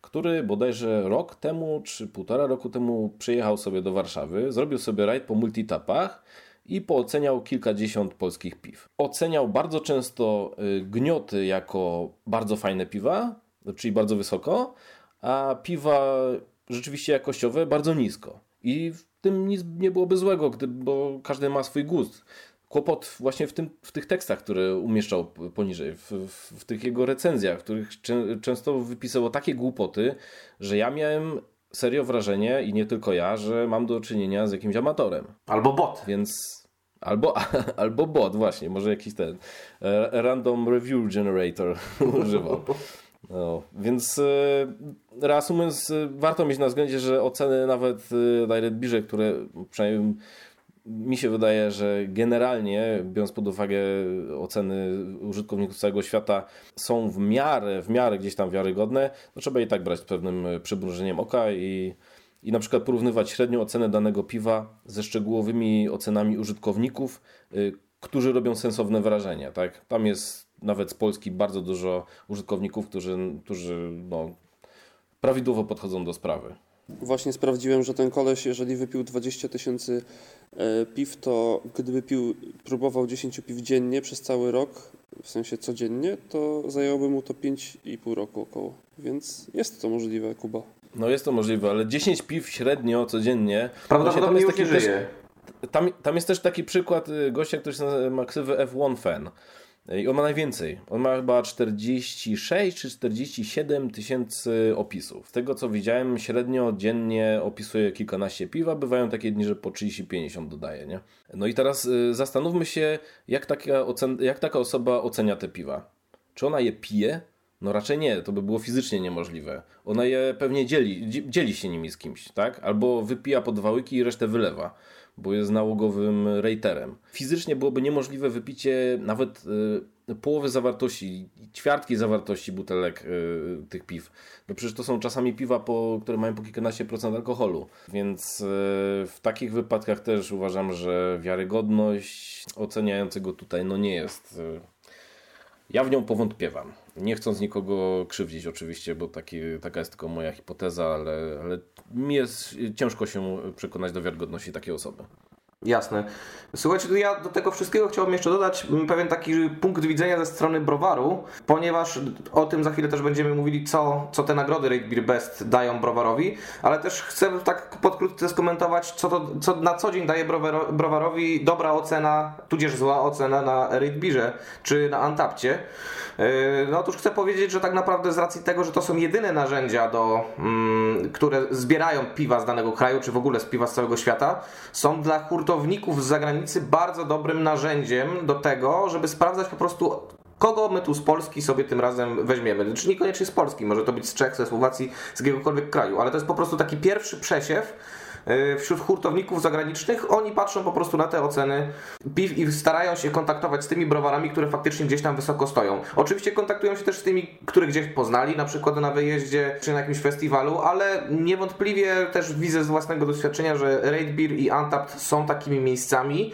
S2: który bodajże rok temu, czy półtora roku temu przyjechał sobie do Warszawy, zrobił sobie rajd po multitapach i pooceniał kilkadziesiąt polskich piw. Oceniał bardzo często y, gnioty jako bardzo fajne piwa, czyli bardzo wysoko, a piwa rzeczywiście jakościowe bardzo nisko. I w tym nic nie byłoby złego, gdy, bo każdy ma swój gust. Kłopot właśnie w, tym, w tych tekstach, które umieszczał poniżej, w, w, w tych jego recenzjach, w których czę, często wypisało takie głupoty, że ja miałem serio wrażenie, i nie tylko ja, że mam do czynienia z jakimś amatorem.
S1: Albo bot.
S2: Więc Albo, albo bot, właśnie, może jakiś ten e, random review generator używał. No, więc e, reasumując, e, warto mieć na względzie, że oceny nawet na Redbirze, które przynajmniej mi się wydaje, że generalnie, biorąc pod uwagę oceny użytkowników całego świata, są w miarę, w miarę gdzieś tam wiarygodne, to trzeba i tak brać z pewnym przymrużeniem oka i, i na przykład porównywać średnią ocenę danego piwa ze szczegółowymi ocenami użytkowników, y, którzy robią sensowne wrażenie. Tak? Tam jest nawet z Polski bardzo dużo użytkowników, którzy, którzy no, prawidłowo podchodzą do sprawy.
S3: Właśnie sprawdziłem, że ten koleś, jeżeli wypił 20 tysięcy e, piw, to gdyby pił, próbował 10 piw dziennie przez cały rok, w sensie codziennie, to zajęłoby mu to 5,5 roku około. Więc jest to możliwe, Kuba.
S2: No jest to możliwe, ale 10 piw średnio codziennie.
S1: Prawdopodobnie już nie żyje.
S2: Tam, tam jest też taki przykład y, gościa, który ma ksywę F1 Fan. I on ma najwięcej. On ma chyba 46 czy 47 tysięcy opisów. Z tego co widziałem, średnio dziennie opisuje kilkanaście piwa. Bywają takie dni, że po 30-50 dodaje. Nie? No i teraz y, zastanówmy się, jak taka, jak taka osoba ocenia te piwa. Czy ona je pije? No raczej nie, to by było fizycznie niemożliwe. Ona je pewnie dzieli, dzieli się nimi z kimś, tak? Albo wypija po dwa i resztę wylewa bo jest nałogowym raterem. Fizycznie byłoby niemożliwe wypicie nawet y, połowy zawartości, ćwiartki zawartości butelek y, tych piw. No przecież to są czasami piwa, po, które mają po kilkanaście procent alkoholu. Więc y, w takich wypadkach też uważam, że wiarygodność oceniającego tutaj no nie jest ja w nią powątpiewam. Nie chcąc nikogo krzywdzić oczywiście, bo taki, taka jest tylko moja hipoteza, ale, ale mi jest ciężko się przekonać do wiarygodności takiej osoby.
S1: Jasne. Słuchajcie, ja do tego wszystkiego chciałbym jeszcze dodać pewien taki punkt widzenia ze strony browaru, ponieważ o tym za chwilę też będziemy mówili, co, co te nagrody Rate Beer Best dają browarowi, ale też chcę tak podkrótce skomentować, co, to, co na co dzień daje browarowi dobra ocena, tudzież zła ocena na Rate Beerze czy na Antapcie. Yy, no otóż chcę powiedzieć, że tak naprawdę z racji tego, że to są jedyne narzędzia, do, mm, które zbierają piwa z danego kraju, czy w ogóle z piwa z całego świata, są dla hurtowników z zagranicy bardzo dobrym narzędziem do tego, żeby sprawdzać po prostu kogo my tu z Polski sobie tym razem weźmiemy. Czy znaczy, niekoniecznie z Polski, może to być z Czech, ze Słowacji, z jakiegokolwiek kraju, ale to jest po prostu taki pierwszy przesiew wśród hurtowników zagranicznych, oni patrzą po prostu na te oceny piw i starają się kontaktować z tymi browarami, które faktycznie gdzieś tam wysoko stoją. Oczywiście kontaktują się też z tymi, które gdzieś poznali, na przykład na wyjeździe czy na jakimś festiwalu, ale niewątpliwie też widzę z własnego doświadczenia, że Raid Beer i Untapped są takimi miejscami,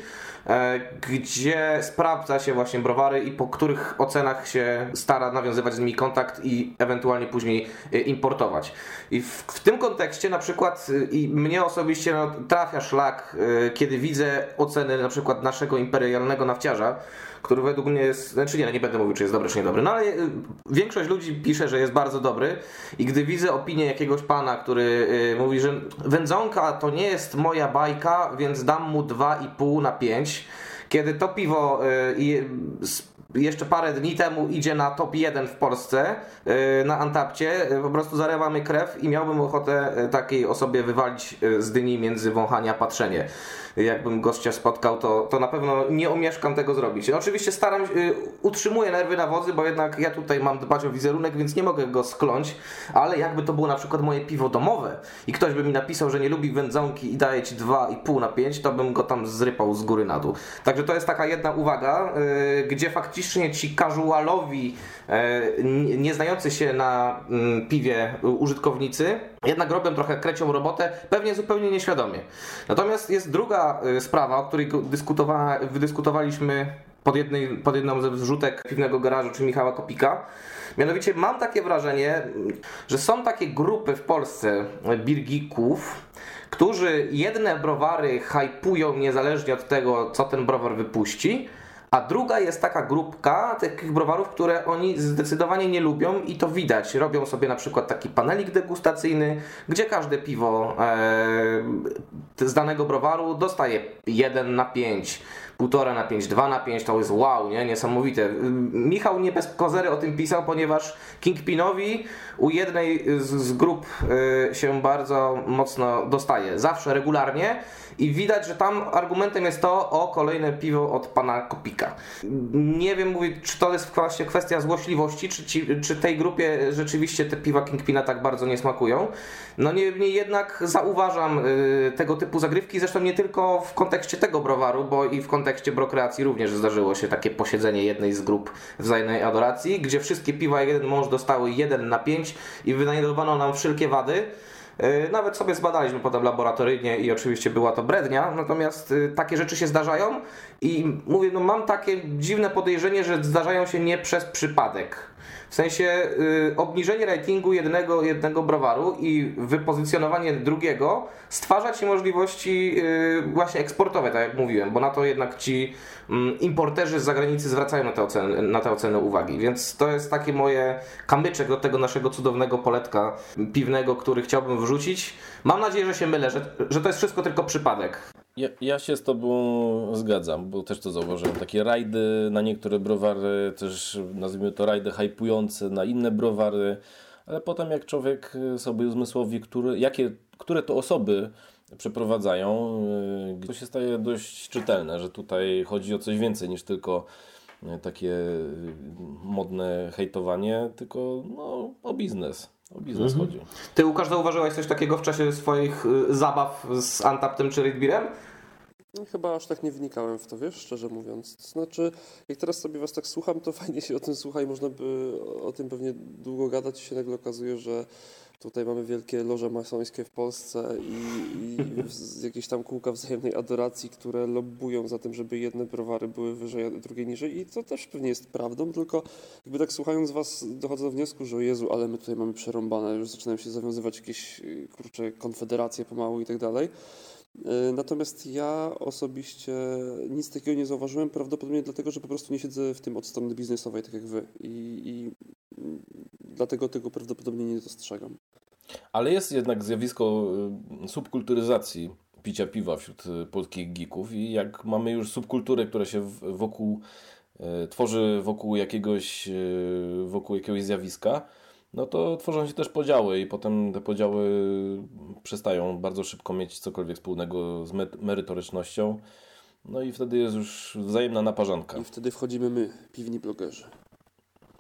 S1: gdzie sprawdza się właśnie browary i po których ocenach się stara nawiązywać z nimi kontakt i ewentualnie później e, importować. I w, w tym kontekście na przykład e, i mnie osobiście no, trafia szlak, e, kiedy widzę oceny na przykład naszego imperialnego nafciarza, który według mnie jest, znaczy nie, nie będę mówił, czy jest dobry, czy niedobry, no ale y, większość ludzi pisze, że jest bardzo dobry i gdy widzę opinię jakiegoś pana, który y, mówi, że wędzonka to nie jest moja bajka, więc dam mu 2,5 na 5, kiedy to piwo y, jeszcze parę dni temu idzie na top 1 w Polsce, na Antapcie, po prostu zarewa mnie krew i miałbym ochotę takiej osobie wywalić z dyni między wąchanie a patrzenie. Jakbym gościa spotkał, to, to na pewno nie omieszkam tego zrobić. No, oczywiście staram się, y, utrzymuję nerwy na wodzy, bo jednak ja tutaj mam dbać o wizerunek, więc nie mogę go skląć, ale jakby to było na przykład moje piwo domowe i ktoś by mi napisał, że nie lubi wędzonki i daje ci 2,5 na 5, to bym go tam zrypał z góry na dół. Także to jest taka jedna uwaga, y, gdzie faktycznie ci casualowi, y, n- nie znający się na mm, piwie y, użytkownicy, jednak robią trochę krecią robotę, pewnie zupełnie nieświadomie. Natomiast jest druga y, sprawa, o której dyskutowa- wydyskutowaliśmy pod, jednej, pod jedną ze zrzutek piwnego garażu, czy Michała Kopika. Mianowicie mam takie wrażenie, że są takie grupy w Polsce birgików, którzy jedne browary hypują niezależnie od tego, co ten browar wypuści, a druga jest taka grupka takich browarów, które oni zdecydowanie nie lubią i to widać. Robią sobie na przykład taki panelik degustacyjny, gdzie każde piwo e, z danego browaru dostaje 1 na 5, 1,5 na 5, 2 na 5, to jest wow, nie? niesamowite. Michał nie bez kozery o tym pisał, ponieważ Kingpinowi u jednej z, z grup y, się bardzo mocno dostaje. Zawsze, regularnie i widać, że tam argumentem jest to o kolejne piwo od pana Kopika. Nie wiem, mówię, czy to jest właśnie kwestia złośliwości, czy, ci, czy tej grupie rzeczywiście te piwa Kingpina tak bardzo nie smakują. No niemniej jednak zauważam y, tego typu zagrywki, zresztą nie tylko w kontekście tego browaru, bo i w kontekście brokreacji również zdarzyło się takie posiedzenie jednej z grup wzajemnej adoracji, gdzie wszystkie piwa jeden mąż dostały 1 na 5 i wynajdowano nam wszelkie wady. Yy, Nawet sobie zbadaliśmy potem laboratoryjnie i oczywiście była to brednia, natomiast yy, takie rzeczy się zdarzają i mówię, no mam takie dziwne podejrzenie, że zdarzają się nie przez przypadek. W sensie yy, obniżenie ratingu jednego, jednego browaru i wypozycjonowanie drugiego stwarza ci możliwości yy, właśnie eksportowe, tak jak mówiłem, bo na to jednak ci mm, importerzy z zagranicy zwracają na te, oceny, na te oceny uwagi. Więc to jest takie moje kamyczek do tego naszego cudownego poletka piwnego, który chciałbym wrzucić. Mam nadzieję, że się mylę, że, że to jest wszystko tylko przypadek.
S2: Ja, ja się z Tobą zgadzam, bo też to zauważyłem. Takie rajdy na niektóre browary, też nazwijmy to rajdy hypujące na inne browary, ale potem jak człowiek sobie uzmysłowi, który, jakie, które to osoby przeprowadzają, yy, to się staje dość czytelne, że tutaj chodzi o coś więcej niż tylko yy, takie yy, modne hejtowanie, tylko no, o biznes. O biznes chodzi.
S1: Ty, Łukasz, zauważyłeś coś takiego w czasie swoich y, zabaw z Antaptem czy Redbeerem?
S3: No, Chyba aż tak nie wnikałem w to, wiesz, szczerze mówiąc. To znaczy, jak teraz sobie was tak słucham, to fajnie się o tym słucha i można by o tym pewnie długo gadać i się nagle okazuje, że tutaj mamy wielkie loże masońskie w Polsce i, i jakieś tam kółka wzajemnej adoracji, które lobbują za tym, żeby jedne browary były wyżej, a drugie niżej i to też pewnie jest prawdą, tylko jakby tak słuchając was dochodzę do wniosku, że o Jezu, ale my tutaj mamy przerąbane, już zaczynają się zawiązywać jakieś, y, kurcze, konfederacje pomału i tak dalej. Y, Natomiast ja osobiście nic takiego nie zauważyłem, prawdopodobnie dlatego, że po prostu nie siedzę w tym od strony biznesowej, tak jak wy. I, i dlatego tego prawdopodobnie nie dostrzegam.
S2: Ale jest jednak zjawisko y, subkulturyzacji picia piwa wśród y, polskich geeków i jak mamy już subkulturę, która się wokół y, tworzy wokół jakiegoś, wokół jakiegoś zjawiska, no to tworzą się też podziały i potem te podziały przestają bardzo szybko mieć cokolwiek wspólnego z me- merytorycznością. No i wtedy jest już wzajemna naparzanka.
S3: I wtedy wchodzimy my, piwni blogerzy.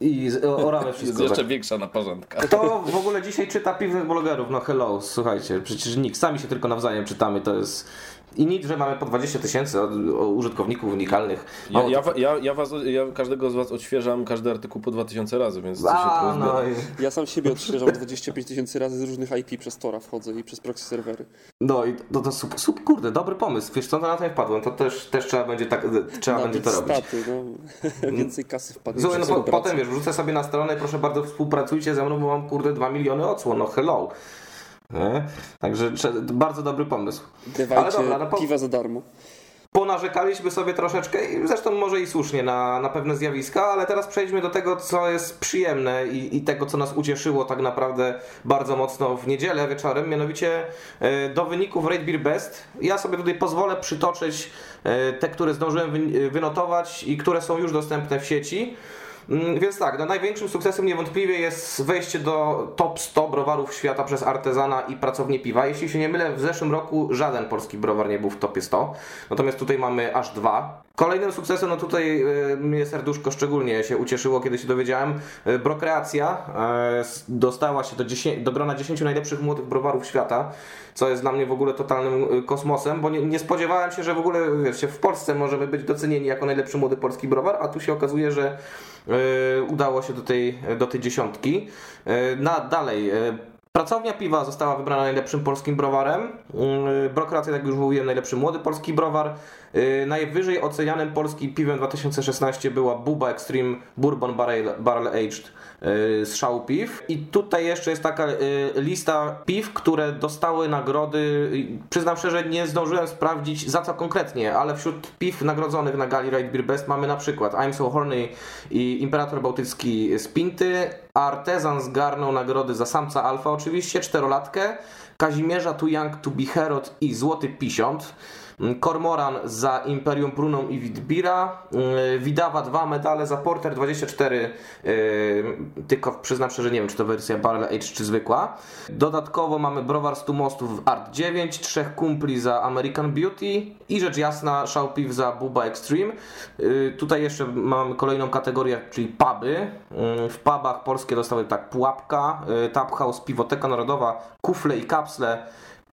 S1: I oramy
S2: Jest
S1: wszystko.
S2: jeszcze
S1: tak.
S2: większa naparzanka.
S1: Kto w ogóle dzisiaj czyta piwnych blogerów? No hello, słuchajcie, przecież nikt. Sami się tylko nawzajem czytamy, to jest I nic, że mamy po 20 tysięcy użytkowników unikalnych.
S2: Ja, ja, ja, ja, was, ja każdego z Was odświeżam każdy artykuł po 2000 razy, więc to
S1: A,
S2: się
S1: no,
S2: i...
S3: Ja sam siebie odświeżam 25 tysięcy razy z różnych IP przez Tora wchodzę i przez proxy serwery.
S1: No i to, to super, super, kurde, dobry pomysł. Wiesz co, na to nie wpadłem, to też, też trzeba będzie tak, trzeba będzie to robić.
S3: Staty, no. Więcej kasy wpadnie.
S1: Słuchaj, no po, potem wiesz, wrzucę sobie na stronę, proszę bardzo współpracujcie ze mną, bo mam kurde 2 miliony odsłon, no hello. Nie? Także bardzo dobry pomysł.
S3: Dawajcie dobra, no po... piwa za darmo
S1: ponarzekaliśmy sobie troszeczkę, i zresztą może i słusznie, na, na pewne zjawiska, ale teraz przejdźmy do tego, co jest przyjemne i, i tego, co nas ucieszyło tak naprawdę bardzo mocno w niedzielę wieczorem, mianowicie e, do wyników Rate Beer Best. Ja sobie tutaj pozwolę przytoczyć e, te, które zdążyłem wynotować i które są już dostępne w sieci. Mm, więc tak, no największym sukcesem niewątpliwie jest wejście do top 100 browarów świata przez artezana i pracownię piwa. Jeśli się nie mylę, w zeszłym roku żaden polski browar nie był w topie 100, natomiast tutaj mamy aż dwa. Kolejnym sukcesem, no tutaj y, mnie serduszko szczególnie się ucieszyło, kiedy się dowiedziałem, y, Brokreacja y, dostała się do, 10, do grona 10 najlepszych młodych browarów świata, co jest dla mnie w ogóle totalnym kosmosem, bo nie, nie spodziewałem się, że w ogóle w Polsce możemy być docenieni jako najlepszy młody polski browar, a tu się okazuje, że udało się do tej, do tej dziesiątki. Na, dalej, Pracownia piwa została wybrana najlepszym polskim browarem. Brokracja, jak już mówiłem, najlepszy młody polski browar. Y, najwyżej ocenianym polskim piwem 2016 była Buba Extreme Bourbon Barrel, Barrel Aged y, z szału piw. I tutaj jeszcze jest taka y, lista piw, które dostały nagrody. Przyznam szczerze, nie zdążyłem sprawdzić za co konkretnie, ale wśród piw nagrodzonych na gali Right Beer Best mamy na przykład I'm So Horny i Imperator Bałtycki z Pinty. Artezan zgarnął nagrody za samca alfa oczywiście, czterolatkę. Kazimierza Too Young to Be Herod i Złoty Pisiąt. Kormoran za Imperium Pruną i Witbira. Mm, Widawa dwa medale za Porter 24. Y, tylko przyznam szczerze, nie wiem czy to wersja Barrel Age czy zwykła. Dodatkowo mamy Browar 100 Mostów Art 9, trzech kumpli za American Beauty i rzecz jasna Szałpiw za Buba Extreme. Y, tutaj jeszcze mamy kolejną kategorię, czyli puby. Y, w pubach polskie dostały tak Pułapka, Tap House, Piwoteka Narodowa, Kufle i Kapsle,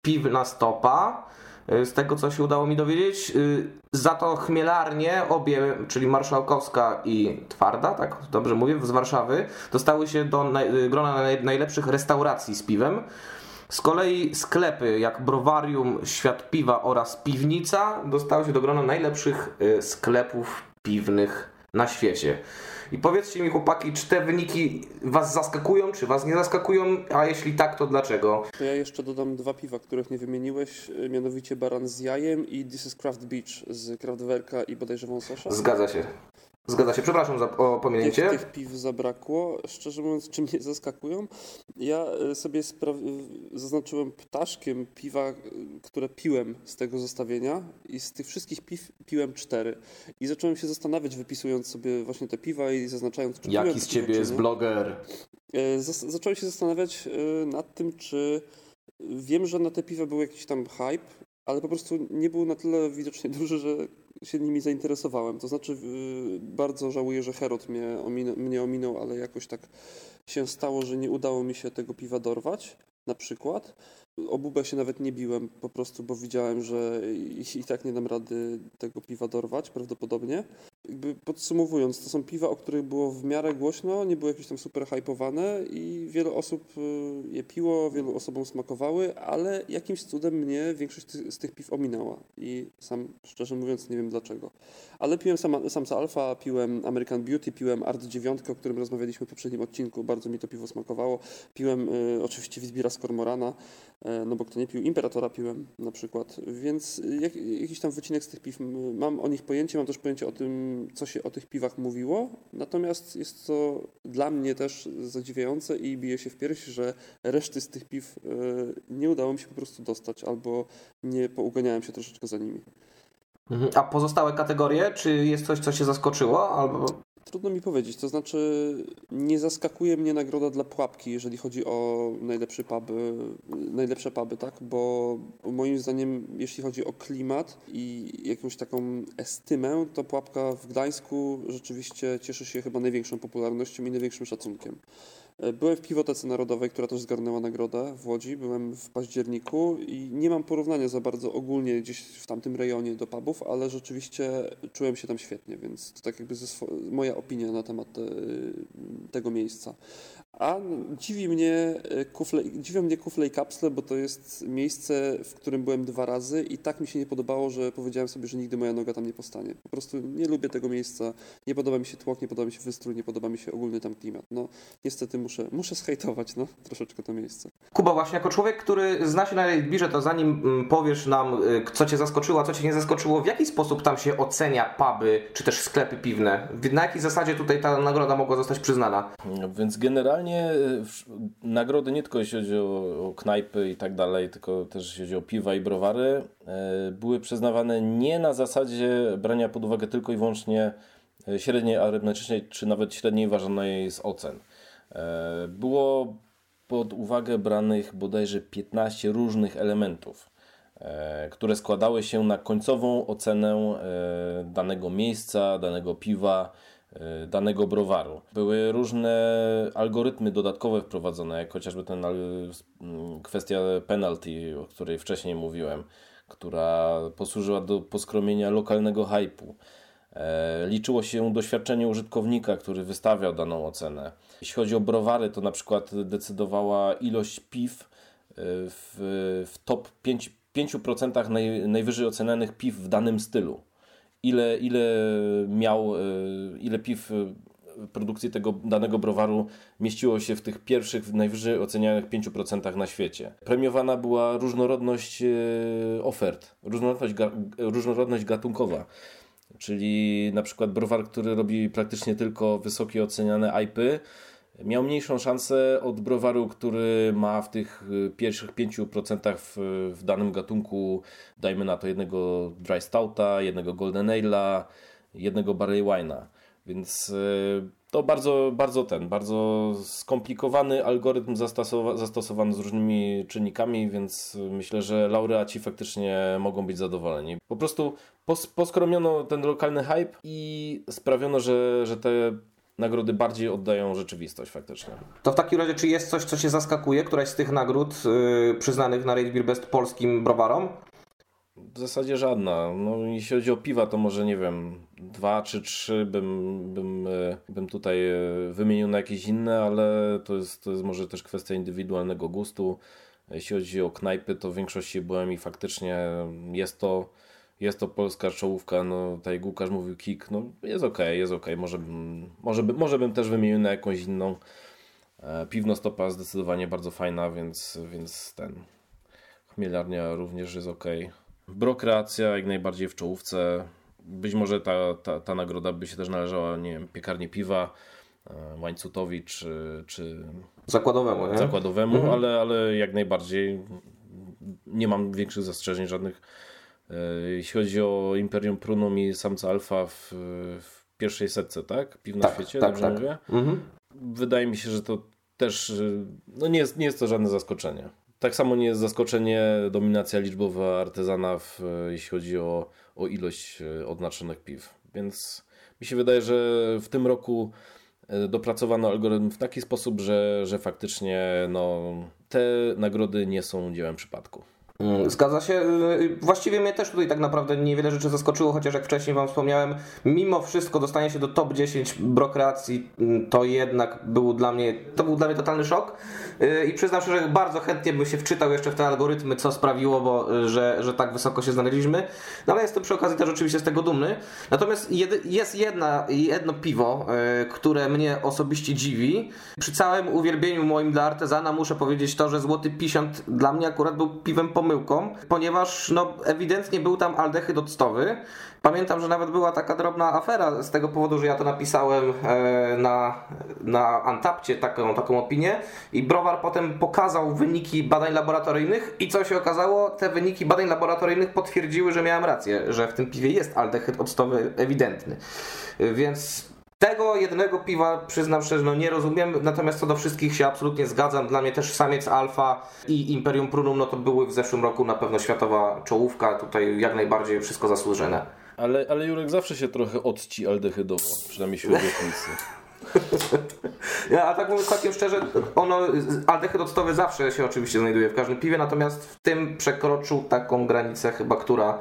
S1: Piwna Stopa. E, z tego co się udało mi dowiedzieć. E, za to chmielarnie, obie, czyli Marszałkowska i Twarda, tak dobrze mówię, z Warszawy, dostały się do e, grona najlepszych restauracji z piwem. Z kolei sklepy jak Browarium, Świat Piwa oraz Piwnica dostały się do grona najlepszych sklepów piwnych na świecie. I powiedzcie mi, chłopaki, czy te wyniki Was zaskakują, czy Was nie zaskakują? A jeśli tak, to dlaczego?
S3: To ja jeszcze dodam dwa piwa, których nie wymieniłeś, mianowicie Baran z jajem i This is Craft Beach z Kraftwerka i bodajże Wąsosza.
S1: Zgadza się. Zgadza się, przepraszam za o pominięcie.
S3: Tych, tych piw zabrakło. Szczerze mówiąc, czym mnie zaskakują? Ja e, sobie zaznaczyłem ptaszkiem piwa, e, które piłem z tego zestawienia i z tych wszystkich piw piłem cztery. I zacząłem się zastanawiać, wypisując sobie właśnie te piwa i zaznaczając,
S1: czy Jaki z ciebie jest bloger?
S3: E, zacząłem się zastanawiać nad tym, czy wiem, że na te piwa był jakiś tam hype, ale po prostu nie był na tyle widocznie duży, że się nimi zainteresowałem. To znaczy, bardzo żałuję, że Herod mnie, ominął, mnie ominął, ale jakoś tak się stało, że nie udało mi się tego piwa dorwać, na przykład. O bubę się nawet nie biłem, po prostu, bo widziałem, że i, i tak nie dam rady tego piwa dorwać, prawdopodobnie. Jakby podsumowując, to są piwa, o których było w miarę głośno, nie były jakieś tam super hypowane i wiele osób y, je piło, wielu osobom smakowały, ale jakimś cudem mnie większość z tych piw ominęła i sam szczerze mówiąc nie wiem dlaczego. Ale piłem sam, Samsa Alpha, piłem American Beauty, piłem Art 9, o którym rozmawialiśmy w poprzednim odcinku, bardzo mi to piwo smakowało. Piłem y, oczywiście Witbira z Kormorana, no bo kto nie pił, Imperatora piłem na przykład, więc jak, jakiś tam wycinek z tych piw, mam o nich pojęcie, mam też pojęcie o tym, co się o tych piwach mówiło. Natomiast jest to dla mnie też zadziwiające i bije się w pierś, że reszty z tych piw e, nie udało mi się po prostu dostać albo nie pouganiałem się troszeczkę za nimi.
S1: Mhm. A pozostałe kategorie, czy jest coś, co się zaskoczyło? Albo...
S3: Trudno mi powiedzieć, to znaczy nie zaskakuje mnie nagroda dla pułapki, jeżeli chodzi o najlepsze puby, najlepsze puby, tak? Bo moim zdaniem, jeśli chodzi o klimat i jakąś taką estymę, to pułapka w Gdańsku rzeczywiście cieszy się chyba największą popularnością i największym szacunkiem. E, byłem w Piwotece Narodowej, która też zgarnęła nagrodę w Łodzi. Byłem w październiku i nie mam porównania za bardzo ogólnie gdzieś w tamtym rejonie do pubów, ale rzeczywiście czułem się tam świetnie, więc to tak jakby moja opinia na temat te, tego miejsca. A dziwi mnie e, kufle, dziwią mnie kufle i kapsle, bo to jest miejsce, w którym byłem dwa razy i tak mi się nie podobało, że powiedziałem sobie, że nigdy moja noga tam nie postanie. Po prostu nie lubię tego miejsca, nie podoba mi się tłok, nie podoba mi się wystrój, nie podoba mi się ogólny tam klimat. No niestety muszę, muszę schejtować no, troszeczkę to miejsce.
S1: Kuba, właśnie jako człowiek, który zna się na Raidbirze, to zanim mm, powiesz nam, y, co Cię zaskoczyło, a co Cię nie zaskoczyło, w jaki sposób tam się ocenia puby, czy też sklepy piwne? Na jakiej zasadzie tutaj ta nagroda mogła zostać przyznana?
S2: No, więc generalnie y, nagrody nie tylko jeśli chodzi o, o knajpy i tak dalej, tylko też jeśli chodzi o piwa i browary, y, były przyznawane nie na zasadzie brania pod uwagę tylko i wyłącznie średniej arytmetycznej, czy nawet średniej ważonej z ocen. E, było pod uwagę branych bodajże 15 różnych elementów, e, które składały się na końcową ocenę e, danego miejsca, danego piwa, danego browaru. Były różne algorytmy dodatkowe wprowadzone, jak chociażby ten kwestia penalty, o której wcześniej mówiłem, która posłużyła do poskromienia lokalnego hypu. E, liczyło się doświadczenie użytkownika, który wystawiał daną ocenę. Jeśli chodzi o browary, to na przykład decydowała ilość piw e, w, w top 5%, 5% naj, najwyżej ocenianych piw w danym stylu. Ile, ile miał, e, ile piw produkcji tego danego browaru mieściło się w tych pierwszych, najwyżej ocenianych 5% na świecie. Premiowana była różnorodność ofert, różnorodność, różnorodność gatunkowa czyli na przykład browar, który robi praktycznie tylko wysokie oceniane IPy, miał mniejszą szansę od browaru, który ma w tych y, pierwszych 5% w, w danym gatunku, dajmy na to jednego Dry Stouta, jednego Golden Ale'a, jednego Barley Wine'a. Więc y, to bardzo, bardzo ten, bardzo skomplikowany algorytm zastosowa zastosowany z różnymi czynnikami, więc myślę, że laureaci faktycznie mogą być zadowoleni. Po prostu pos poskromiono ten lokalny hype i sprawiono, że, że te nagrody bardziej oddają rzeczywistość faktycznie.
S1: To w takim razie, czy jest coś, co Cię zaskakuje, któraś z tych nagród yy, przyznanych na Raid Beer Best polskim browarom?
S2: W zasadzie żadna. No, jeśli chodzi o piwa, to może nie wiem, dwa czy trzy bym, bym, e, bym tutaj e, wymienił na jakieś inne, ale to jest, to jest może też kwestia indywidualnego gustu. Jeśli chodzi o knajpy, to w większości byłem i faktycznie jest to, jest to polska czołówka. No, tutaj Łukasz mówił kick, no jest ok, jest ok. Może bym, może, by, może bym też wymienił na jakąś inną. E, piwno stopa zdecydowanie bardzo fajna, więc, więc ten chmielarnia również jest ok. Brokreacja jak najbardziej w czołówce. Być może ta, ta, ta nagroda by się też należała, nie wiem, piekarnie piwa, e, łańcutowi czy, czy
S1: zakładowemu, nie?
S2: zakładowemu mhm. ale, ale jak najbardziej nie mam większych zastrzeżeń żadnych. E, jeśli chodzi o Imperium Prunum i Samca Alfa w, w pierwszej setce, tak? Piw na tak, świecie, tak, dobrze tak. mówię? Mhm. Wydaje mi się, że to też no nie, jest, nie jest to żadne zaskoczenie. Tak samo nie jest zaskoczenie dominacja liczbowa artezana, w, jeśli chodzi o, o ilość e, odznaczonych piw. Więc mi się wydaje, że w tym roku e, dopracowano algorytm w taki sposób, że, że faktycznie no, te nagrody nie są dziełem przypadku.
S1: Mm, zgadza się. Y, właściwie mnie też tutaj tak naprawdę niewiele rzeczy zaskoczyło, chociaż jak wcześniej Wam wspomniałem, mimo wszystko dostanie się do top 10 brokreacji, mm, to jednak był dla mnie, to był dla mnie totalny szok. Y, I przyznam się, że bardzo chętnie bym się wczytał jeszcze w te algorytmy, co sprawiło, bo, y, że, że tak wysoko się znaleźliśmy. No ale jestem przy okazji też oczywiście z tego dumny. Natomiast jest jedna, jedno piwo, które mnie osobiście dziwi. Przy całym uwielbieniu moim dla artezana muszę powiedzieć to, że Złoty Pisiąt dla mnie akurat był piwem pomysłowym pomyłką, ponieważ no, ewidentnie był tam aldehyd octowy. Pamiętam, że nawet była taka drobna afera z tego powodu, że ja to napisałem e, na, na Antapcie taką, taką opinię i Browar potem pokazał wyniki badań laboratoryjnych i co się okazało, te wyniki badań laboratoryjnych potwierdziły, że miałem rację, że w tym piwie jest aldehyd octowy ewidentny. Więc tego jednego piwa przyznam szczerze, no nie rozumiem, natomiast co do wszystkich się absolutnie zgadzam. Dla mnie też samiec alfa i Imperium Prunum, no to były w zeszłym roku na pewno światowa czołówka, tutaj jak najbardziej wszystko zasłużone.
S2: Ale, ale Jurek zawsze się trochę odci aldehydowo, przynajmniej świetnie
S1: Ja, a tak mówiąc całkiem szczerze, ono, aldehyd octowy zawsze się oczywiście znajduje w każdym piwie, natomiast w tym przekroczył taką granicę chyba, która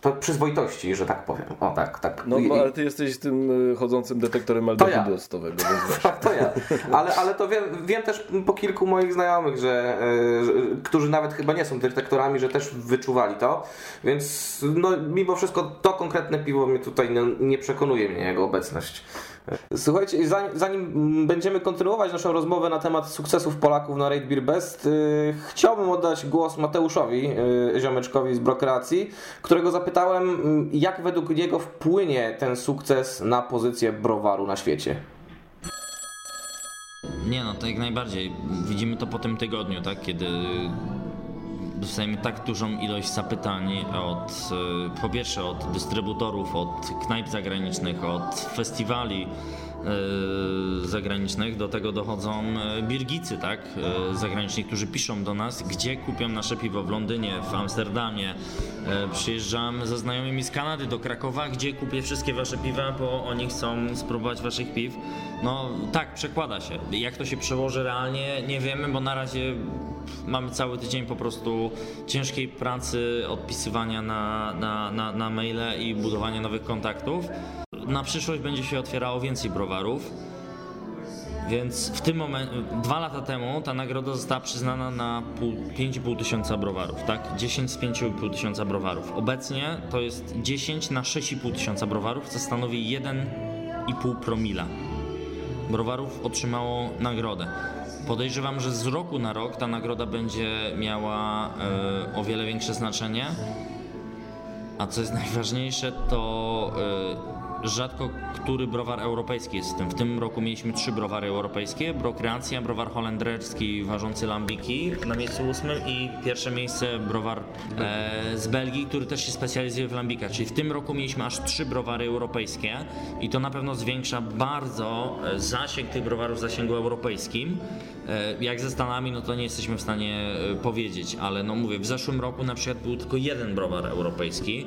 S1: to przyzwoitości, że tak powiem. O tak, tak.
S2: No, no ale ty jesteś tym y, chodzącym detektorem aldehydu
S1: ja.
S2: octowego, więc wiesz.
S1: Tak, to ja. Ale, ale to wiem, wiem też po kilku moich znajomych, że, e, że, którzy nawet chyba nie są detektorami, że też wyczuwali to. Więc no, mimo wszystko to konkretne piwo mnie tutaj nie, nie przekonuje mnie jego obecność. Słuchajcie, zanim, zanim będziemy kontynuować naszą rozmowę na temat sukcesów Polaków na Raid Beer Best, yy, chciałbym oddać głos Mateuszowi, yy, ziomeczkowi z Brokreacji, którego zapytałem, yy, jak według niego wpłynie ten sukces na pozycję browaru na świecie.
S4: Nie no, to jak najbardziej. Widzimy to po tym tygodniu, tak? Kiedy dostajemy tak dużą ilość zapytań od, e, po pierwsze od dystrybutorów, od knajp zagranicznych, od festiwali e, zagranicznych, do tego dochodzą e, birgicy, tak? Zagraniczni, którzy piszą do nas, gdzie kupią nasze piwo w Londynie, w Amsterdamie. E, Przyjeżdżam ze znajomymi z Kanady do Krakowa, gdzie kupię wszystkie wasze piwa, bo oni chcą spróbować waszych piw. No tak, przekłada się. Jak to się przełoży realnie, nie wiemy, bo na razie mamy cały tydzień po prostu ciężkiej pracy, odpisywania na, na, na, na maile i budowania nowych kontaktów. Na przyszłość będzie się otwierało więcej browarów. Więc w tym momencie, dwa lata temu ta nagroda została przyznana na pół- 5,5 tysiąca browarów, tak? 10 z 5,5 tysiąca browarów. Obecnie to jest 10 na 6,5 tysiąca browarów, co stanowi 1,5 promila. Browarów otrzymało nagrodę. Podejrzewam, że z roku na rok ta nagroda będzie miała e, o wiele większe znaczenie. A co jest najważniejsze, to y, rzadko który browar europejski jest w tym. W tym roku mieliśmy trzy browary europejskie: Brokreacja, browar holenderski ważący lambiki na miejscu ósmym i pierwsze miejsce browar e, z Belgii, który też się specjalizuje w lambikach. Czyli w tym roku mieliśmy aż trzy browary europejskie i to na pewno zwiększa bardzo e, zasięg tych browarów w zasięgu europejskim. E, Jak ze Stanami, no to nie jesteśmy w stanie e, powiedzieć, ale no mówię, w zeszłym roku na przykład był tylko jeden browar europejski,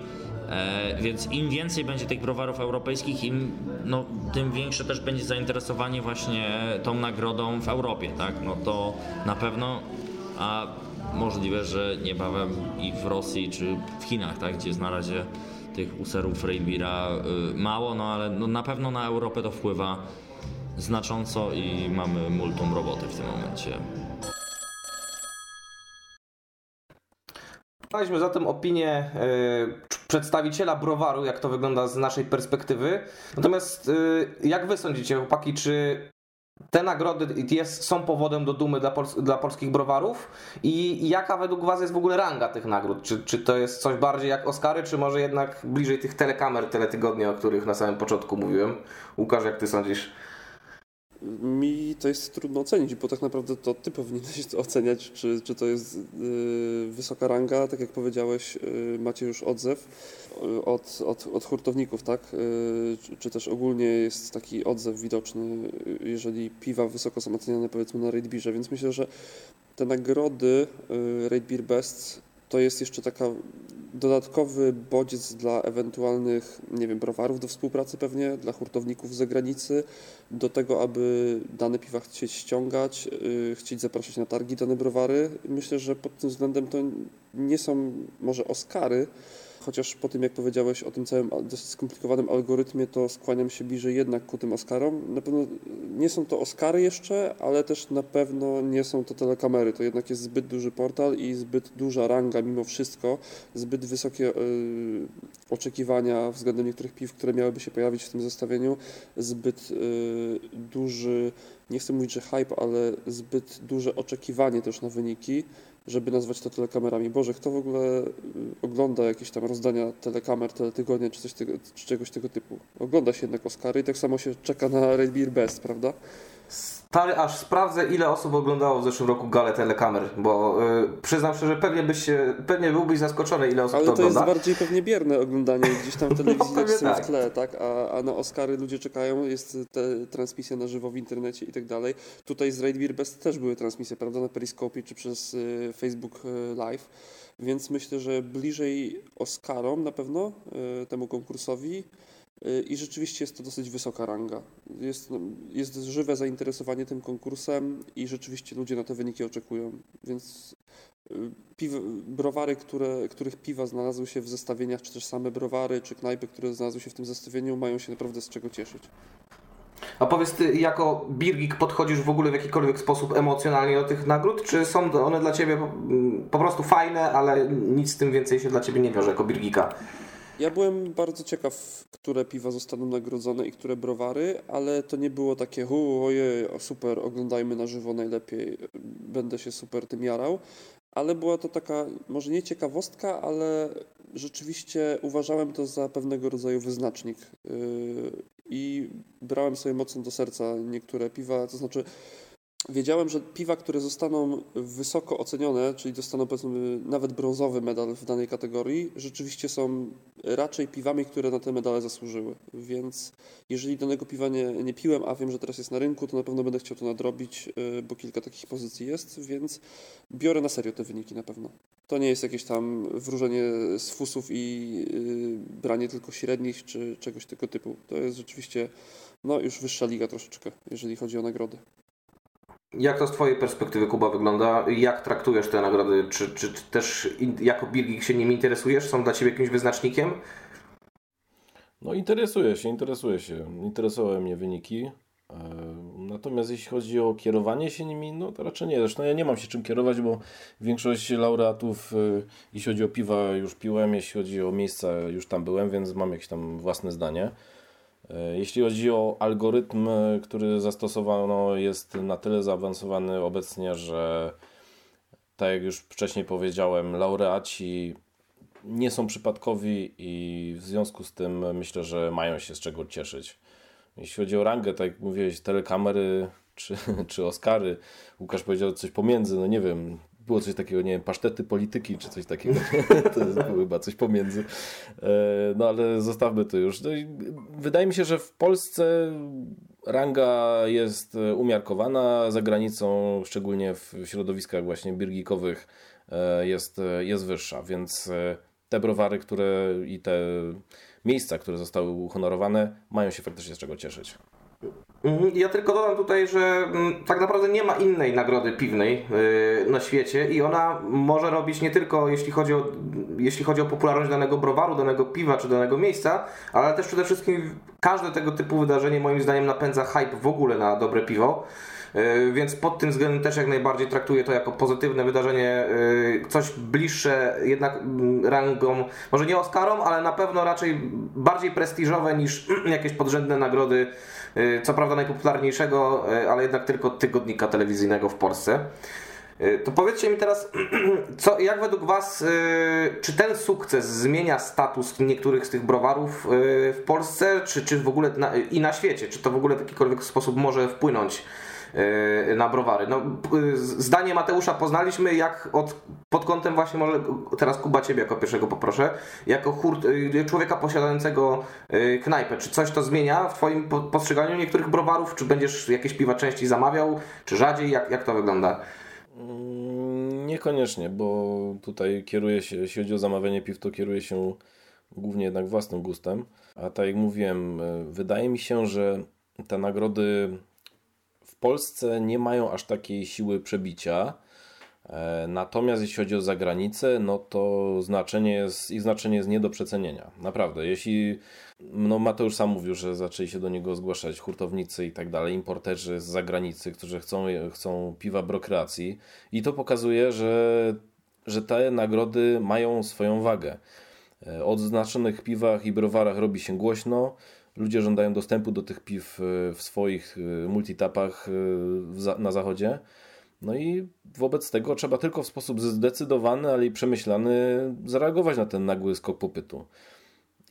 S4: e, więc im więcej będzie tych browarów europejskich, im, no, tym większe też będzie zainteresowanie właśnie tą nagrodą w Europie, tak? No to na pewno, a możliwe, że niebawem i w Rosji czy w Chinach, tak? Gdzie jest na razie tych userów Railbira y, mało, no ale no, na pewno na Europę to wpływa znacząco i mamy multum roboty w tym momencie.
S1: Znaliśmy zatem opinię e, przedstawiciela browaru, jak to wygląda z naszej perspektywy. Natomiast e, jak wy sądzicie, chłopaki, czy te nagrody jest, są powodem do dumy dla, pols- dla polskich browarów? I jaka według was jest w ogóle ranga tych nagród? Czy, czy to jest coś bardziej jak Oscary, czy może jednak bliżej tych telekamer, teletygodnia, o których na samym początku mówiłem? Łukasz, jak ty sądzisz?
S3: Mi to jest trudno ocenić, bo tak naprawdę to ty powinieneś to oceniać, czy, czy to jest y, wysoka ranga, tak jak powiedziałeś, y, macie już odzew y, od, od, od hurtowników, tak? Y, czy, czy też ogólnie jest taki odzew widoczny, y, jeżeli piwa wysoko są oceniane powiedzmy na Raid Beerze, więc myślę, że te nagrody y, Raid Beer Best to jest jeszcze taka dodatkowy bodziec dla ewentualnych, nie wiem, browarów do współpracy pewnie, dla hurtowników z zagranicy, do tego, aby dane piwa chcieć ściągać, yy, chcieć zapraszać na targi dane browary. Myślę, że pod tym względem to nie są może Oscary, chociaż po tym, jak powiedziałeś o tym całym dosyć skomplikowanym algorytmie, to skłaniam się bliżej jednak ku tym Oscarom. Na pewno nie są to Oscary jeszcze, ale też na pewno nie są to telekamery. To jednak jest zbyt duży portal i zbyt duża ranga mimo wszystko, zbyt wysokie yy, oczekiwania względem niektórych piw, które miałyby się pojawić w tym zestawieniu, zbyt yy, duży, nie chcę mówić, że hype, ale zbyt duże oczekiwanie też na wyniki, żeby nazwać to telekamerami. Boże, kto w ogóle y, ogląda jakieś tam rozdania telekamer, teletygodnia czy, coś tego, czy czegoś tego typu? Ogląda się jednak Oscary i tak samo się czeka na Red Beer Best, prawda?
S1: Stary, aż sprawdzę, ile osób oglądało w zeszłym roku galę telekamer, bo y, przyznam szczerze, pewnie, byś pewnie byłbyś zaskoczony, ile osób
S3: Ale
S1: to
S3: to jest
S1: ogląda.
S3: bardziej pewnie bierne oglądanie gdzieś tam w telewizji
S1: pewnie
S3: nacisem
S1: tak.
S3: w tle, tak? A, a na Oscary ludzie czekają, jest te transmisja na żywo w internecie i tak dalej. Tutaj z Raid Beer Best też były transmisje, prawda? Na Periscope czy przez y, Facebook y, Live. Więc myślę, że bliżej Oscarom na pewno, y, temu konkursowi, y, i rzeczywiście jest to dosyć wysoka ranga. Jest, no, jest żywe zainteresowanie tym konkursem i rzeczywiście ludzie na te wyniki oczekują, więc y, piw, browary, które, których piwa znalazły się w zestawieniach, czy też same browary, czy knajpy, które znalazły się w tym zestawieniu, mają się naprawdę z czego cieszyć.
S1: A powiedz ty, jako Birgik podchodzisz w ogóle w jakikolwiek sposób emocjonalnie do tych nagród, czy są one dla ciebie po, po prostu fajne, ale nic z tym więcej się dla ciebie nie wiąże jako Birgika?
S3: Ja byłem bardzo ciekaw, które piwa zostaną nagrodzone i które browary, ale to nie było takie, hu, ojej, super, oglądajmy na żywo najlepiej, będę się super tym jarał. Ale była to taka, może nie ciekawostka, ale rzeczywiście uważałem to za pewnego rodzaju wyznacznik. Yy, I brałem sobie mocno do serca niektóre piwa, to znaczy wiedziałem, że piwa, które zostaną wysoko ocenione, czyli dostaną powiedzmy nawet brązowy medal w danej kategorii, rzeczywiście są raczej piwami, które na te medale zasłużyły. Więc jeżeli danego piwa nie, nie piłem, a wiem, że teraz jest na rynku, to na pewno będę chciał to nadrobić, y, bo kilka takich pozycji jest, więc biorę na serio te wyniki na pewno. To nie jest jakieś tam wróżenie z fusów i yy, branie tylko średnich czy czegoś tego typu. To jest rzeczywiście no, już wyższa liga troszeczkę, jeżeli chodzi o nagrody.
S1: Jak to z Twojej perspektywy, Kuba, wygląda? Jak traktujesz te nagrody? Czy, czy, czy też jako Birgik się nimi interesujesz? Są dla Ciebie jakimś wyznacznikiem?
S2: No interesuję się, interesuję się. Interesowały mnie wyniki. E, natomiast jeśli chodzi o kierowanie się nimi, no to raczej nie. Zresztą ja nie mam się czym kierować, bo większość laureatów, e, jeśli chodzi o piwa, już piłem, jeśli chodzi o miejsca, już tam byłem, więc mam jakieś tam własne zdanie. E, jeśli chodzi o algorytm, który zastosowano, jest na tyle zaawansowany obecnie, że tak jak już wcześniej powiedziałem, laureaci nie są przypadkowi i w związku z tym myślę, że mają się z czego cieszyć. Jeśli chodzi o rangę, tak jak mówiłeś, telekamery czy, czy Oscary, Łukasz powiedział coś pomiędzy, no nie wiem, było coś takiego, nie wiem, pasztety polityki czy coś takiego. to jest chyba coś pomiędzy. E, no ale zostawmy to już. No wydaje mi się, że w Polsce ranga jest umiarkowana, za granicą, szczególnie w środowiskach właśnie birgikowych e, jest, jest wyższa, więc e, te browary, które i te miejsca, które zostały uhonorowane, mają się faktycznie z czego cieszyć.
S1: Mhm, ja tylko dodam tutaj, że mm, tak naprawdę nie ma innej nagrody piwnej y, na świecie i ona może robić nie tylko jeśli chodzi o, jeśli chodzi o popularność danego browaru, danego piwa czy danego miejsca, ale też przede wszystkim każde tego typu wydarzenie moim zdaniem napędza hype w ogóle na dobre piwo. Y, więc pod tym względem też jak najbardziej traktuję to jako pozytywne wydarzenie, y, coś bliższe jednak mm, rangą, może nie Oscarom, ale na pewno raczej bardziej prestiżowe niż jakieś podrzędne nagrody Y, co prawda najpopularniejszego, ale jednak tylko tygodnika telewizyjnego w Polsce. To powiedzcie mi teraz, co, jak według Was, czy ten sukces zmienia status niektórych z tych browarów w Polsce, czy, czy w ogóle na, i na świecie? Czy to w ogóle w jakikolwiek sposób może wpłynąć E, na browary. No, zdanie Mateusza poznaliśmy jak od, pod kątem właśnie może teraz Kuba Ciebie jako pierwszego poproszę, jako hurt, e, człowieka posiadającego knajpę. Czy coś to zmienia w Twoim postrzeganiu niektórych browarów? Czy będziesz jakieś piwa częściej zamawiał, czy rzadziej? Jak, jak to wygląda?
S2: Mm, niekoniecznie, bo tutaj kieruję się, jeśli chodzi o zamawianie piw, to kieruję się głównie jednak własnym gustem. A tak jak mówiłem, wydaje mi się, że te nagrody Polsce nie mają aż takiej siły przebicia. E, natomiast jeśli chodzi o zagranicę, no to znaczenie jest, ich znaczenie jest nie do przecenienia. Naprawdę. Jeśli no Mateusz sam mówił, że zaczęli się do niego zgłaszać hurtownicy i tak dalej, importerzy z zagranicy, którzy chcą, chcą piwa brokreacji i to pokazuje, że, że te nagrody mają swoją wagę. E, o odznaczonych piwach i browarach robi się głośno. Ludzie żądają dostępu do tych piw e, w swoich e, multitapach e, na zachodzie. No i wobec tego trzeba tylko w sposób zdecydowany, ale i przemyślany zareagować na ten nagły skok popytu.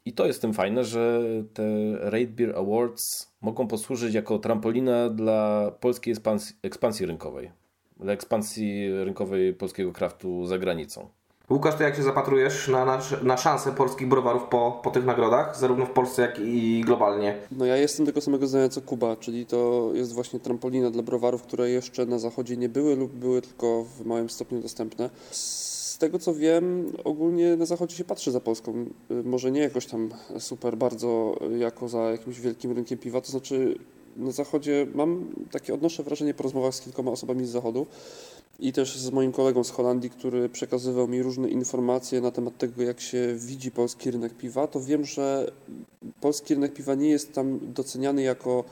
S2: I to jest tym fajne, że te Rate Beer Awards mogą posłużyć jako trampolina dla polskiej ekspansji, ekspansji rynkowej, dla ekspansji rynkowej polskiego kraftu za granicą.
S1: Łukasz, to jak się zapatrujesz na, na, na szansę polskich browarów po, po tych nagrodach, zarówno w Polsce, jak i globalnie?
S3: No ja jestem tego samego zdania co Kuba, czyli to jest właśnie trampolina dla browarów, które jeszcze na zachodzie nie były lub były tylko w małym stopniu dostępne. Z tego co wiem, ogólnie na zachodzie się patrzy za Polską. Może nie jakoś tam super bardzo jako za jakimś wielkim rynkiem piwa, to znaczy na zachodzie mam takie odnoszę wrażenie po rozmowach z kilkoma osobami z zachodu i też z moim kolegą z Holandii, który przekazywał mi różne informacje na temat tego, jak się widzi polski rynek piwa, to wiem, że polski rynek piwa nie jest tam doceniany jako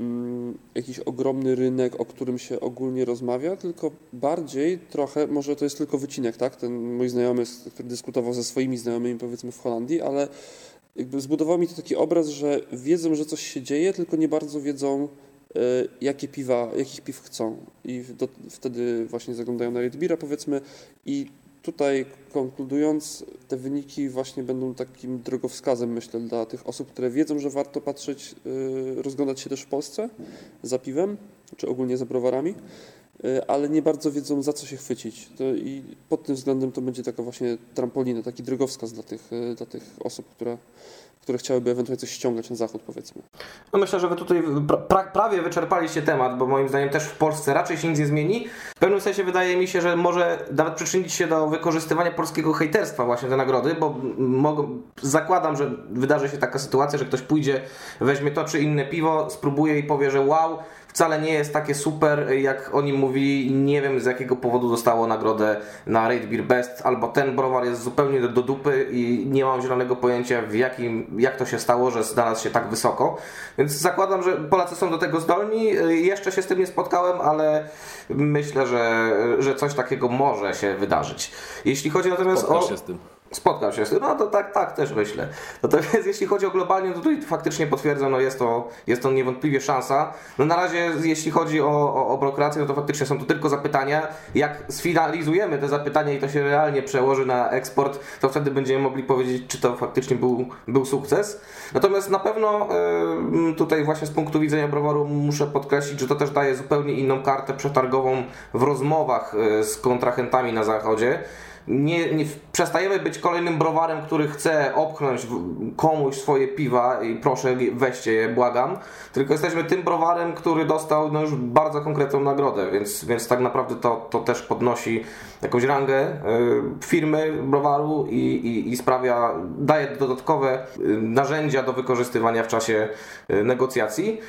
S3: mm, jakiś ogromny rynek, o którym się ogólnie rozmawia, tylko bardziej trochę, może to jest tylko wycinek, tak? Ten mój znajomy, który dyskutował ze swoimi znajomymi, powiedzmy w Holandii, ale jakby zbudował mi to taki obraz, że wiedzą, że coś się dzieje, tylko nie bardzo wiedzą, e, jakie piwa, jakich piw chcą. I do, wtedy właśnie zaglądają na Redbeera, powiedzmy, i tutaj konkludując, te wyniki właśnie będą takim drogowskazem, myślę, dla tych osób, które wiedzą, że warto patrzeć, y, rozglądać się też w Polsce za piwem, czy ogólnie za browarami, ale nie bardzo wiedzą, za co się chwycić. To I pod tym względem to będzie taka właśnie trampolina, taki drogowskaz dla tych, y, dla tych osób, które, które chciałyby ewentualnie coś ściągać na zachód, powiedzmy.
S1: No myślę, że wy tutaj pra, pra, prawie wyczerpaliście temat, bo moim zdaniem też w Polsce raczej się nic nie zmieni. W pewnym sensie wydaje mi się, że może nawet przyczynić się do wykorzystywania polskiego hejterstwa właśnie te nagrody, bo zakładam, że wydarzy się taka sytuacja, że ktoś pójdzie, weźmie to czy inne piwo, spróbuje i powie, że wow, wcale nie jest takie super, jak oni mówili, nie wiem z jakiego powodu dostało nagrodę na Rate Beer Best, albo ten browar jest zupełnie do, do dupy i nie mam zielonego pojęcia w jakim, jak to się stało, że znalazł się tak wysoko. Więc zakładam, że Polacy są do tego zdolni. Jeszcze się z tym nie spotkałem, ale myślę, że, że coś takiego może się wydarzyć. Jeśli chodzi natomiast
S2: Spotkasz
S1: o...
S2: się z tym.
S1: Spotkał się z tym, no to tak, tak też myślę. Natomiast jeśli chodzi o globalnie, to tutaj faktycznie potwierdzam, no jest to, jest to niewątpliwie szansa. No na razie jeśli chodzi o, o, o brokrację, no to faktycznie są to tylko zapytania. Jak sfinalizujemy te zapytania i to się realnie przełoży na eksport, to wtedy będziemy mogli powiedzieć, czy to faktycznie był, był sukces. Natomiast na pewno y, tutaj właśnie z punktu widzenia browaru muszę podkreślić, że to też daje zupełnie inną kartę przetargową w rozmowach y, z kontrahentami na zachodzie nie, nie przestajemy być kolejnym browarem, który chce opchnąć w- komuś swoje piwa i proszę weźcie je, błagam. Tylko jesteśmy tym browarem, który dostał no, już bardzo konkretną nagrodę, więc, więc tak naprawdę to, to też podnosi jakąś rangę y, firmy, browaru i, i, i sprawia, daje dodatkowe y, narzędzia do wykorzystywania w czasie y, negocjacji.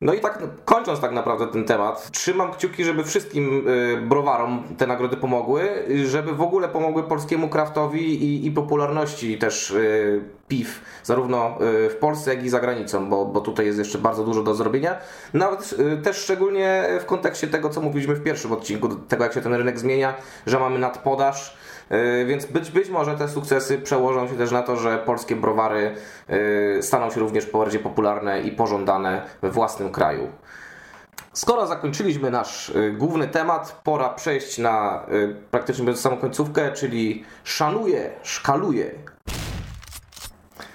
S1: No i tak kończąc tak naprawdę ten temat, trzymam kciuki, żeby wszystkim y, browarom te nagrody pomogły, żeby w ogóle pomogły polskiemu kraftowi i, i popularności też y, piw, zarówno y, w Polsce, jak i za granicą, bo, bo tutaj jest jeszcze bardzo dużo do zrobienia. Nawet też szczególnie w kontekście tego, co mówiliśmy w pierwszym odcinku, tego jak się ten rynek zmienia, że mamy nadpodaż. Yy, Więc być, być może te sukcesy przełożą się też na to, że polskie browary yy, staną się również bardziej popularne i pożądane we własnym kraju. Skoro zakończyliśmy nasz y, główny temat, pora przejść na praktycznie samą końcówkę, czyli szanuję, szkaluję.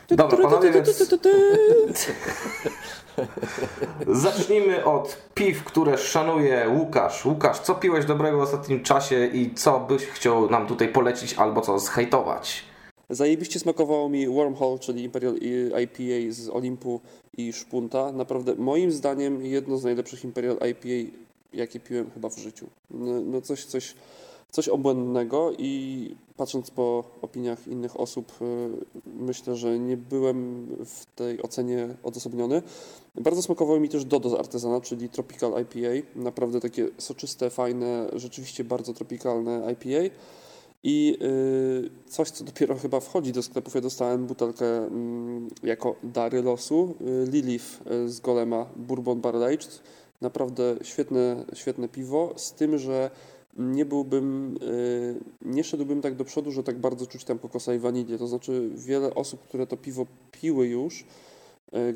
S1: Dobra, panowie, więc zacznijmy od piw, które szanuje Łukasz. Łukasz, co piłeś dobrego w ostatnim czasie i co byś chciał nam tutaj polecić albo co zhejtować?
S3: Zajebiście smakowało mi Wormhole, czyli Imperial IPA z Olimpu i Szpunta. Naprawdę, moim zdaniem, jedno z najlepszych Imperial IPA, jakie piłem chyba w życiu. No, no coś, coś, coś obłędnego i patrząc po opiniach innych osób, y, myślę, że nie byłem w tej ocenie odosobniony. Bardzo smakowało mi też Dodo z Artezana, czyli Tropical IPA. Naprawdę takie soczyste, fajne, rzeczywiście bardzo tropikalne IPA. I y, coś, co dopiero chyba wchodzi do sklepów, ja dostałem butelkę mm, jako dary losu, y, Lilith y, z Golema Bourbon Barrel Aged. Naprawdę świetne, świetne piwo, z tym, że nie byłbym, nie szedłbym tak do przodu, że tak bardzo czuć tam kokosa i wanilię. To znaczy wiele osób, które to piwo piły już,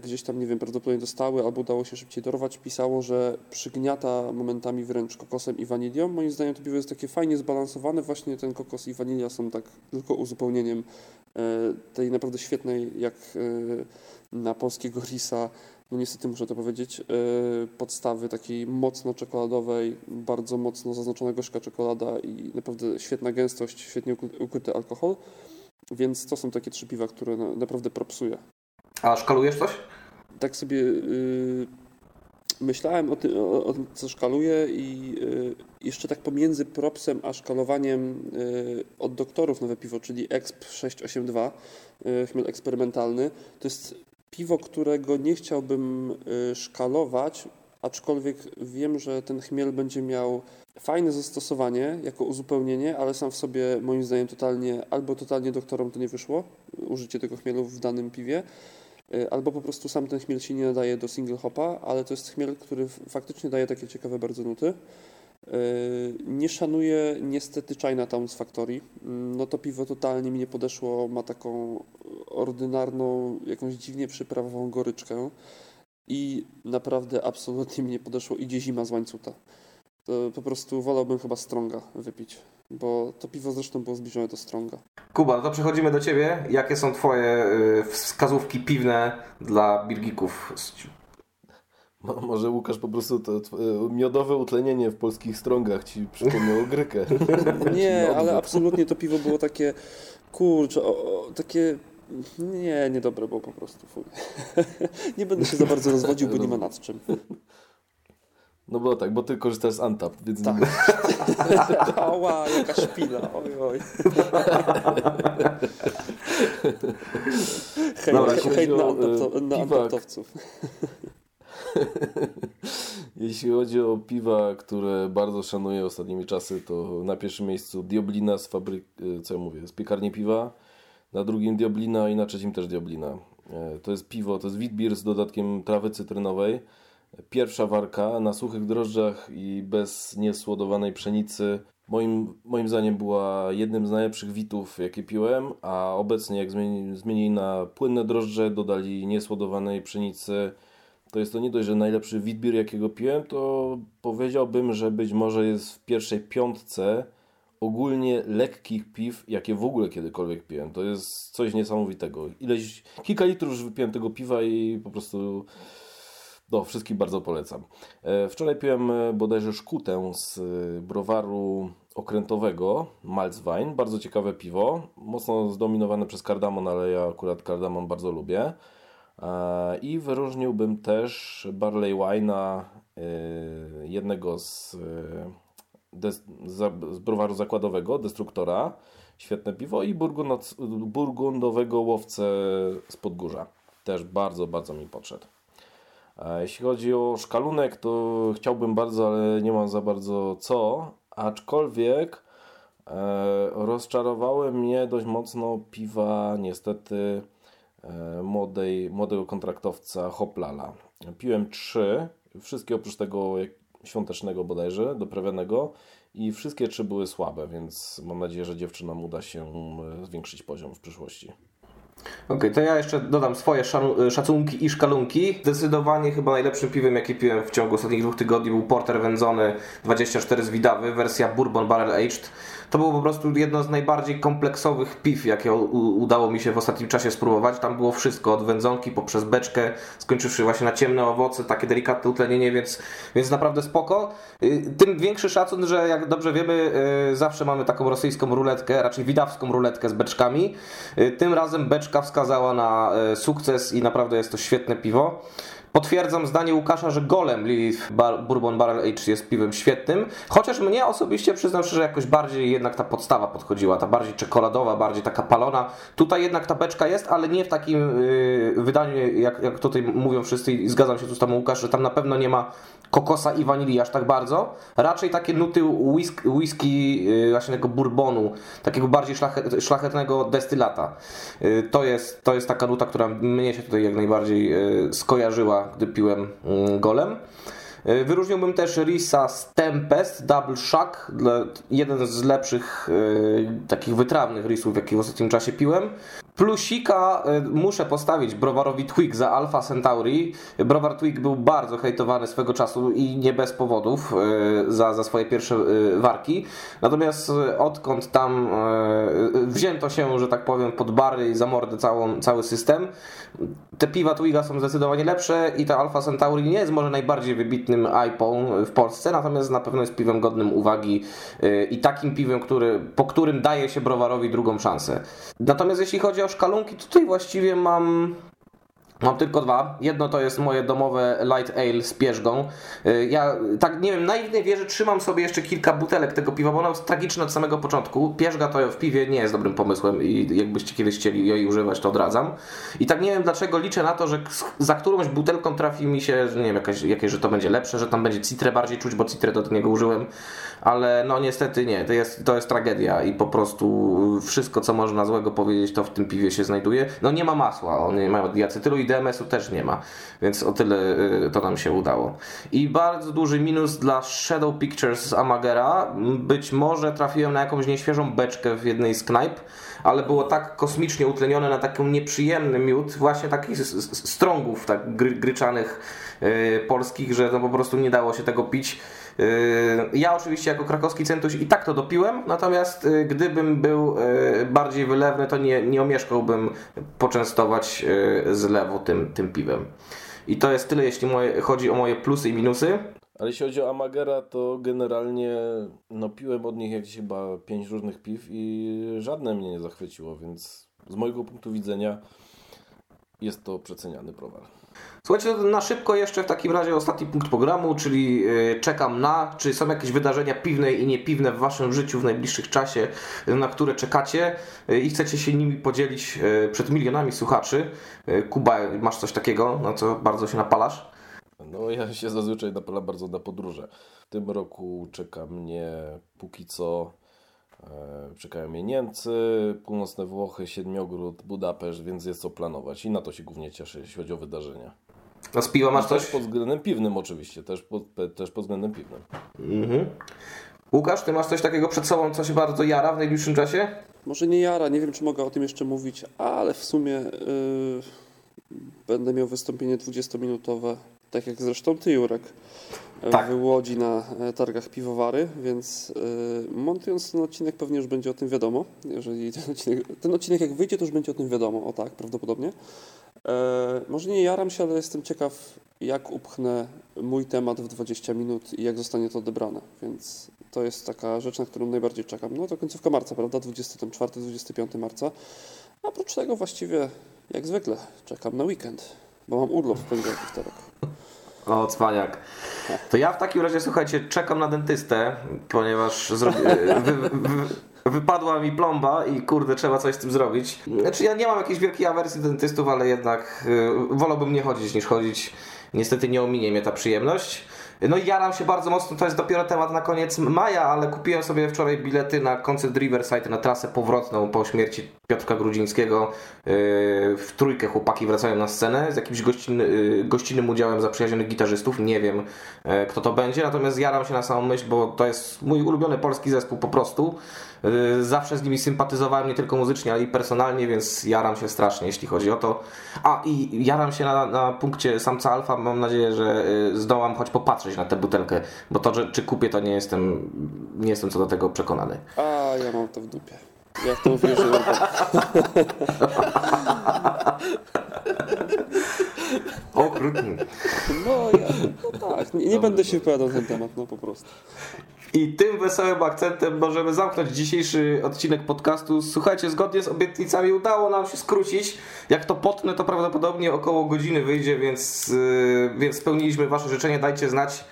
S3: gdzieś tam, nie wiem, prawdopodobnie dostały albo udało się szybciej dorwać, pisało, że przygniata momentami wręcz kokosem i wanilią. Moim zdaniem to piwo jest takie fajnie zbalansowane. Właśnie ten kokos i wanilia są tak tylko uzupełnieniem e, tej naprawdę świetnej, jak e, na polskiego risa, no niestety muszę to powiedzieć, podstawy takiej mocno czekoladowej, bardzo mocno zaznaczona gorzka czekolada i naprawdę świetna gęstość, świetnie ukryty alkohol. Więc to są takie trzy piwa, które naprawdę propsuję.
S1: A szkalujesz coś?
S3: Tak sobie yy, myślałem o tym, o, o co szkaluję i yy, jeszcze tak pomiędzy propsem a szkalowaniem yy, od doktorów nowe piwo, czyli EXP 682, yy, chmiel eksperymentalny, to jest piwo, którego nie chciałbym yy, szkalować, aczkolwiek wiem, że ten chmiel będzie miał fajne zastosowanie jako uzupełnienie, ale sam w sobie moim zdaniem totalnie, albo totalnie doktorom to nie wyszło, użycie tego chmielu w danym piwie, y, albo po prostu sam ten chmiel się nie nadaje do single hopa, ale to jest chmiel, który faktycznie daje takie ciekawe bardzo nuty. Y, nie szanuję niestety Chinatown z Factory. Mm, no to piwo totalnie mi nie podeszło, ma taką ordynarną, jakąś dziwnie przyprawową goryczkę i naprawdę absolutnie mi nie podeszło idzie zima z łańcuta to po prostu wolałbym chyba Stronga wypić, bo to piwo zresztą było zbliżone do Stronga.
S1: Kuba, no to przechodzimy do Ciebie. Jakie są Twoje y, wskazówki piwne dla birgików?
S2: Może Łukasz po prostu to, y, miodowe utlenienie w polskich strongach ci przypomniało grykę.
S3: Nie, ale absolutnie to piwo było takie, kurczę, o, o, takie nie, niedobre było po prostu. Fuj. nie będę się za bardzo rozwodził, bo nie ma nad czym.
S2: No bo tak, bo ty korzystasz z Antap, więc...
S3: Tak. Ała, jaka szpila, oj, oj. hej, Dobra, hej na, antapto, na antaptowców.
S2: Jeśli chodzi o piwa, które bardzo szanuję ostatnimi czasy, to na pierwszym miejscu Dioblina z fabryki, e, co ja mówię, z piekarni piwa, na drugim Dioblina i na trzecim też Dioblina. E, to jest piwo, to jest witbier z dodatkiem trawy cytrynowej Pierwsza warka na suchych drożdżach i bez niesłodowanej pszenicy. Moim, moim zdaniem była jednym z najlepszych witów, jakie piłem, a obecnie jak zmieni, zmienili na płynne drożdże, dodali niesłodowanej pszenicy, to jest to nie dość, że najlepszy witbier, jakiego piłem, to powiedziałbym, że być może jest w pierwszej piątce ogólnie lekkich piw, jakie w ogóle kiedykolwiek piłem. To jest coś niesamowitego. Ileś, kilka litrów już wypiłem tego piwa i po prostu no, wszystkim bardzo polecam. E, wczoraj piłem e, bodajże szkutę z e, browaru okrętowego Malzwein. Bardzo ciekawe piwo. Mocno zdominowane przez kardamon, ale ja akurat kardamon bardzo lubię. I wyróżniłbym też Barley Wine'a jednego z, z browaru zakładowego, Destruktora. Świetne piwo i burgundowego łowcę z Podgórza. Też bardzo, bardzo mi podszedł. Jeśli chodzi o szkalunek, to chciałbym bardzo, ale nie mam za bardzo co. Aczkolwiek e, rozczarowały mnie dość mocno piwa, niestety, e, młodej, młodego kontraktowca Hoplala. Piłem trzy, wszystkie oprócz tego świątecznego bodajże, doprawionego i wszystkie trzy były słabe, więc mam nadzieję, że dziewczynom uda się e, zwiększyć poziom w przyszłości.
S1: Okej, okay, to ja jeszcze dodam swoje szacunki i szkalunki. Zdecydowanie chyba najlepszym piwem, jakie piłem w ciągu ostatnich dwóch tygodni był Porter Wędzony 24 z Widawy, wersja Bourbon Barrel Aged. To było po prostu jedno z najbardziej kompleksowych piw, jakie udało mi się w ostatnim czasie spróbować. Tam było wszystko, od wędzonki poprzez beczkę, skończywszy właśnie na ciemne owoce, takie delikatne utlenienie, więc, więc naprawdę spoko. Y, tym większy szacun, że jak dobrze wiemy, y, zawsze mamy taką rosyjską ruletkę, raczej widawską ruletkę z beczkami. Y, tym razem beczka wskazała na sukces i naprawdę jest to świetne piwo. Potwierdzam zdanie Łukasza, że Golem Lilith Bourbon Barrel Age jest piwem świetnym, chociaż mnie osobiście przyznam szczerze, jakoś bardziej jednak ta podstawa podchodziła, ta bardziej czekoladowa, bardziej taka palona. Tutaj jednak ta beczka jest, ale nie w takim yy, wydaniu, jak, jak tutaj mówią wszyscy i zgadzam się tu z tobą Łukasz, że tam na pewno nie ma kokosa i wanilii aż tak bardzo. Raczej takie nuty whisky, whisky właśnie tego bourbonu, takiego bardziej szlachet, szlachetnego destylata. Yy, to, jest, to jest taka nuta, która mnie się tutaj jak najbardziej yy, skojarzyła gdy piłem mm, golem. Y, wyróżniłbym też Risa z Tempest Double Shock, jeden z lepszych y, takich wytrawnych risów, jakie w ostatnim czasie piłem. Plusika y, muszę postawić browarowi Twig za Alpha Centauri. Browar Twig był bardzo hejtowany swego czasu i nie bez powodów za, za swoje pierwsze warki. Natomiast odkąd tam wzięto się, że tak powiem, pod bary i za mordę całą, cały system, te piwa Twiga są zdecydowanie lepsze i ta Alfa Centauri nie jest może najbardziej wybitnym IPą w Polsce, natomiast na pewno jest piwem godnym uwagi y, i takim piwem, który, po którym daje się browarowi drugą szansę. Natomiast jeśli chodzi o szkalunki, tutaj właściwie mam Mam tylko dwa. Jedno to jest moje domowe light ale z pierzgą. Y, Ja tak nie wiem, naiwnie wierzę, trzymam sobie jeszcze kilka butelek tego piwa, bo ono jest tragiczne od samego początku. Pierzga to w piwie nie jest dobrym pomysłem i jakbyście kiedyś chcieli jej używać, to odradzam. I tak nie wiem dlaczego liczę na to, że za którąś butelką trafi mi się, że nie wiem, jakaś, jakieś, że to będzie lepsze, że tam będzie citrę bardziej czuć, bo citrę do niego użyłem. Ale no niestety nie, to jest, to jest tragedia i po prostu wszystko co można złego powiedzieć to w tym piwie się znajduje. No nie ma masła, on nie ma diacetylu i DMS-u też nie ma, więc o tyle y, to nam się udało. I bardzo duży minus dla Shadow Pictures z Amagera. Być może trafiłem na jakąś nieświeżą beczkę w jednej z knajp, ale było tak kosmicznie utlenione na taki nieprzyjemny miód, właśnie takich strągów tak gry, gryczanych y, polskich, że no po prostu nie dało się tego pić. Yy, Ja oczywiście jako krakowski centuś i tak to dopiłem, natomiast yy, gdybym był yy, bardziej wylewny, to nie, nie omieszkałbym poczęstować yy, zlewu tym, tym piwem. I to jest tyle, jeśli moje, chodzi o moje plusy i minusy.
S2: Ale jeśli chodzi o Amagera, to generalnie no, piłem od nich jakieś chyba pięć różnych piw i żadne mnie nie zachwyciło, więc z mojego punktu widzenia jest to przeceniany browar.
S1: Słuchajcie, na szybko jeszcze w takim razie ostatni punkt programu, czyli yy, czekam na, czy są jakieś wydarzenia piwne i niepiwne w waszym życiu w najbliższym czasie, na które czekacie yy, i chcecie się nimi podzielić yy, przed milionami słuchaczy. Kuba, masz coś takiego, na co bardzo się napalasz?
S2: No ja się zazwyczaj napalam bardzo na podróże. W tym roku czeka mnie póki co czekają mnie Niemcy, północne Włochy, Siedmiogród, Budapeszt, więc jest co planować i na to się głównie cieszę, jeśli chodzi o wydarzenia.
S1: A z piwa masz
S2: Też
S1: coś?
S2: pod względem piwnym oczywiście, też pod, też pod względem piwnym.
S1: Mhm. Łukasz, ty masz coś takiego przed sobą, co się bardzo jara w najbliższym czasie?
S3: Może nie jara, nie wiem czy mogę o tym jeszcze mówić, ale w sumie yy, będę miał wystąpienie 20-minutowe, tak jak zresztą ty Jurek, yy,
S1: Tak.
S3: w Łodzi na e, targach piwowary, więc yy, montując ten odcinek pewnie już będzie o tym wiadomo. Jeżeli ten odcinek, ten odcinek jak wyjdzie, to już będzie o tym wiadomo, o tak, prawdopodobnie. E, może nie jaram się, ale jestem ciekaw, jak upchnę mój temat w 20 minut i jak zostanie to odebrane. Więc to jest taka rzecz, na którą najbardziej czekam. No to końcówka marca, prawda? 24-25 marca. A oprócz tego właściwie, jak zwykle, czekam na weekend, bo mam urlop w poniedziałek i wtorek.
S1: O, cwaniak. To ja w takim razie, słuchajcie, czekam na dentystę, ponieważ zrobi... wy, wy, wypadła mi plomba i kurde, trzeba coś z tym zrobić. Znaczy ja nie mam jakiejś wielkiej awersji dentystów, ale jednak y, wolałbym nie chodzić niż chodzić. Niestety nie ominie mnie ta przyjemność. No i jaram się bardzo mocno, to jest dopiero temat na koniec maja, ale kupiłem sobie wczoraj bilety na koncert Riverside, na trasę powrotną po śmierci Piotrka Grudzińskiego. Yy, W trójkę chłopaki wracają na scenę z jakimś gościnny, yy, gościnnym udziałem zaprzyjaźnionych gitarzystów. Nie wiem e, kto to będzie, natomiast jaram się na samą myśl, bo to jest mój ulubiony polski zespół po prostu. Yy, Zawsze z nimi sympatyzowałem nie tylko muzycznie, ale i personalnie, więc jaram się strasznie, jeśli chodzi o to. A i jaram się na, na punkcie samca alfa. Mam nadzieję, że yy, zdołam choć popatrzeć na tę butelkę, bo to, że, czy kupię, to nie jestem, nie jestem co do tego przekonany.
S3: A ja mam to w dupie. Jak to uwierzyłem.
S1: Okrutnie.
S3: No, ja, no tak, nie, nie będę się wypowiadał na ten temat, no po prostu.
S1: I tym wesołym akcentem możemy zamknąć dzisiejszy odcinek podcastu. Słuchajcie, zgodnie z obietnicami udało nam się skrócić. Jak to potnę, to prawdopodobnie około godziny wyjdzie, więc, yy, więc spełniliśmy Wasze życzenie. Dajcie znać.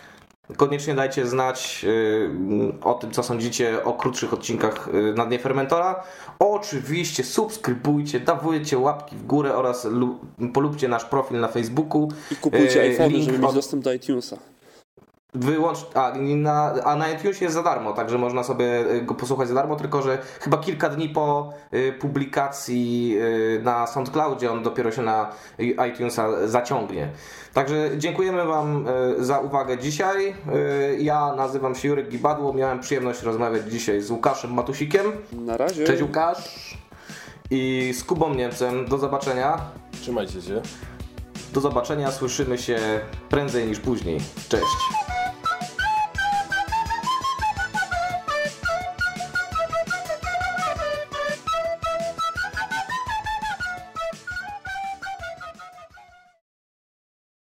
S1: Koniecznie dajcie znać yy, o tym, co sądzicie o krótszych odcinkach yy, na Dnie Fermentora. Oczywiście subskrybujcie, dawujcie łapki w górę oraz lu- polubcie nasz profil na Facebooku.
S3: I kupujcie
S1: Yy,
S3: iPhone, żeby mieć
S1: od-
S3: dostęp do iTunesa.
S1: Wyłącz, a, na, a na iTunesie jest za darmo, także można sobie y, go posłuchać za darmo, tylko że chyba kilka dni po y, publikacji y, na SoundCloudzie on dopiero się na y, iTunesa zaciągnie. Także dziękujemy Wam y, za uwagę dzisiaj. Y, ja nazywam się Jurek Gibadło, miałem przyjemność rozmawiać dzisiaj z Łukaszem Matusikiem.
S3: Na razie.
S1: Cześć Łukasz. I z Kubą Niemcem. Do zobaczenia.
S2: Trzymajcie się.
S1: Do zobaczenia, słyszymy się prędzej niż później. Cześć.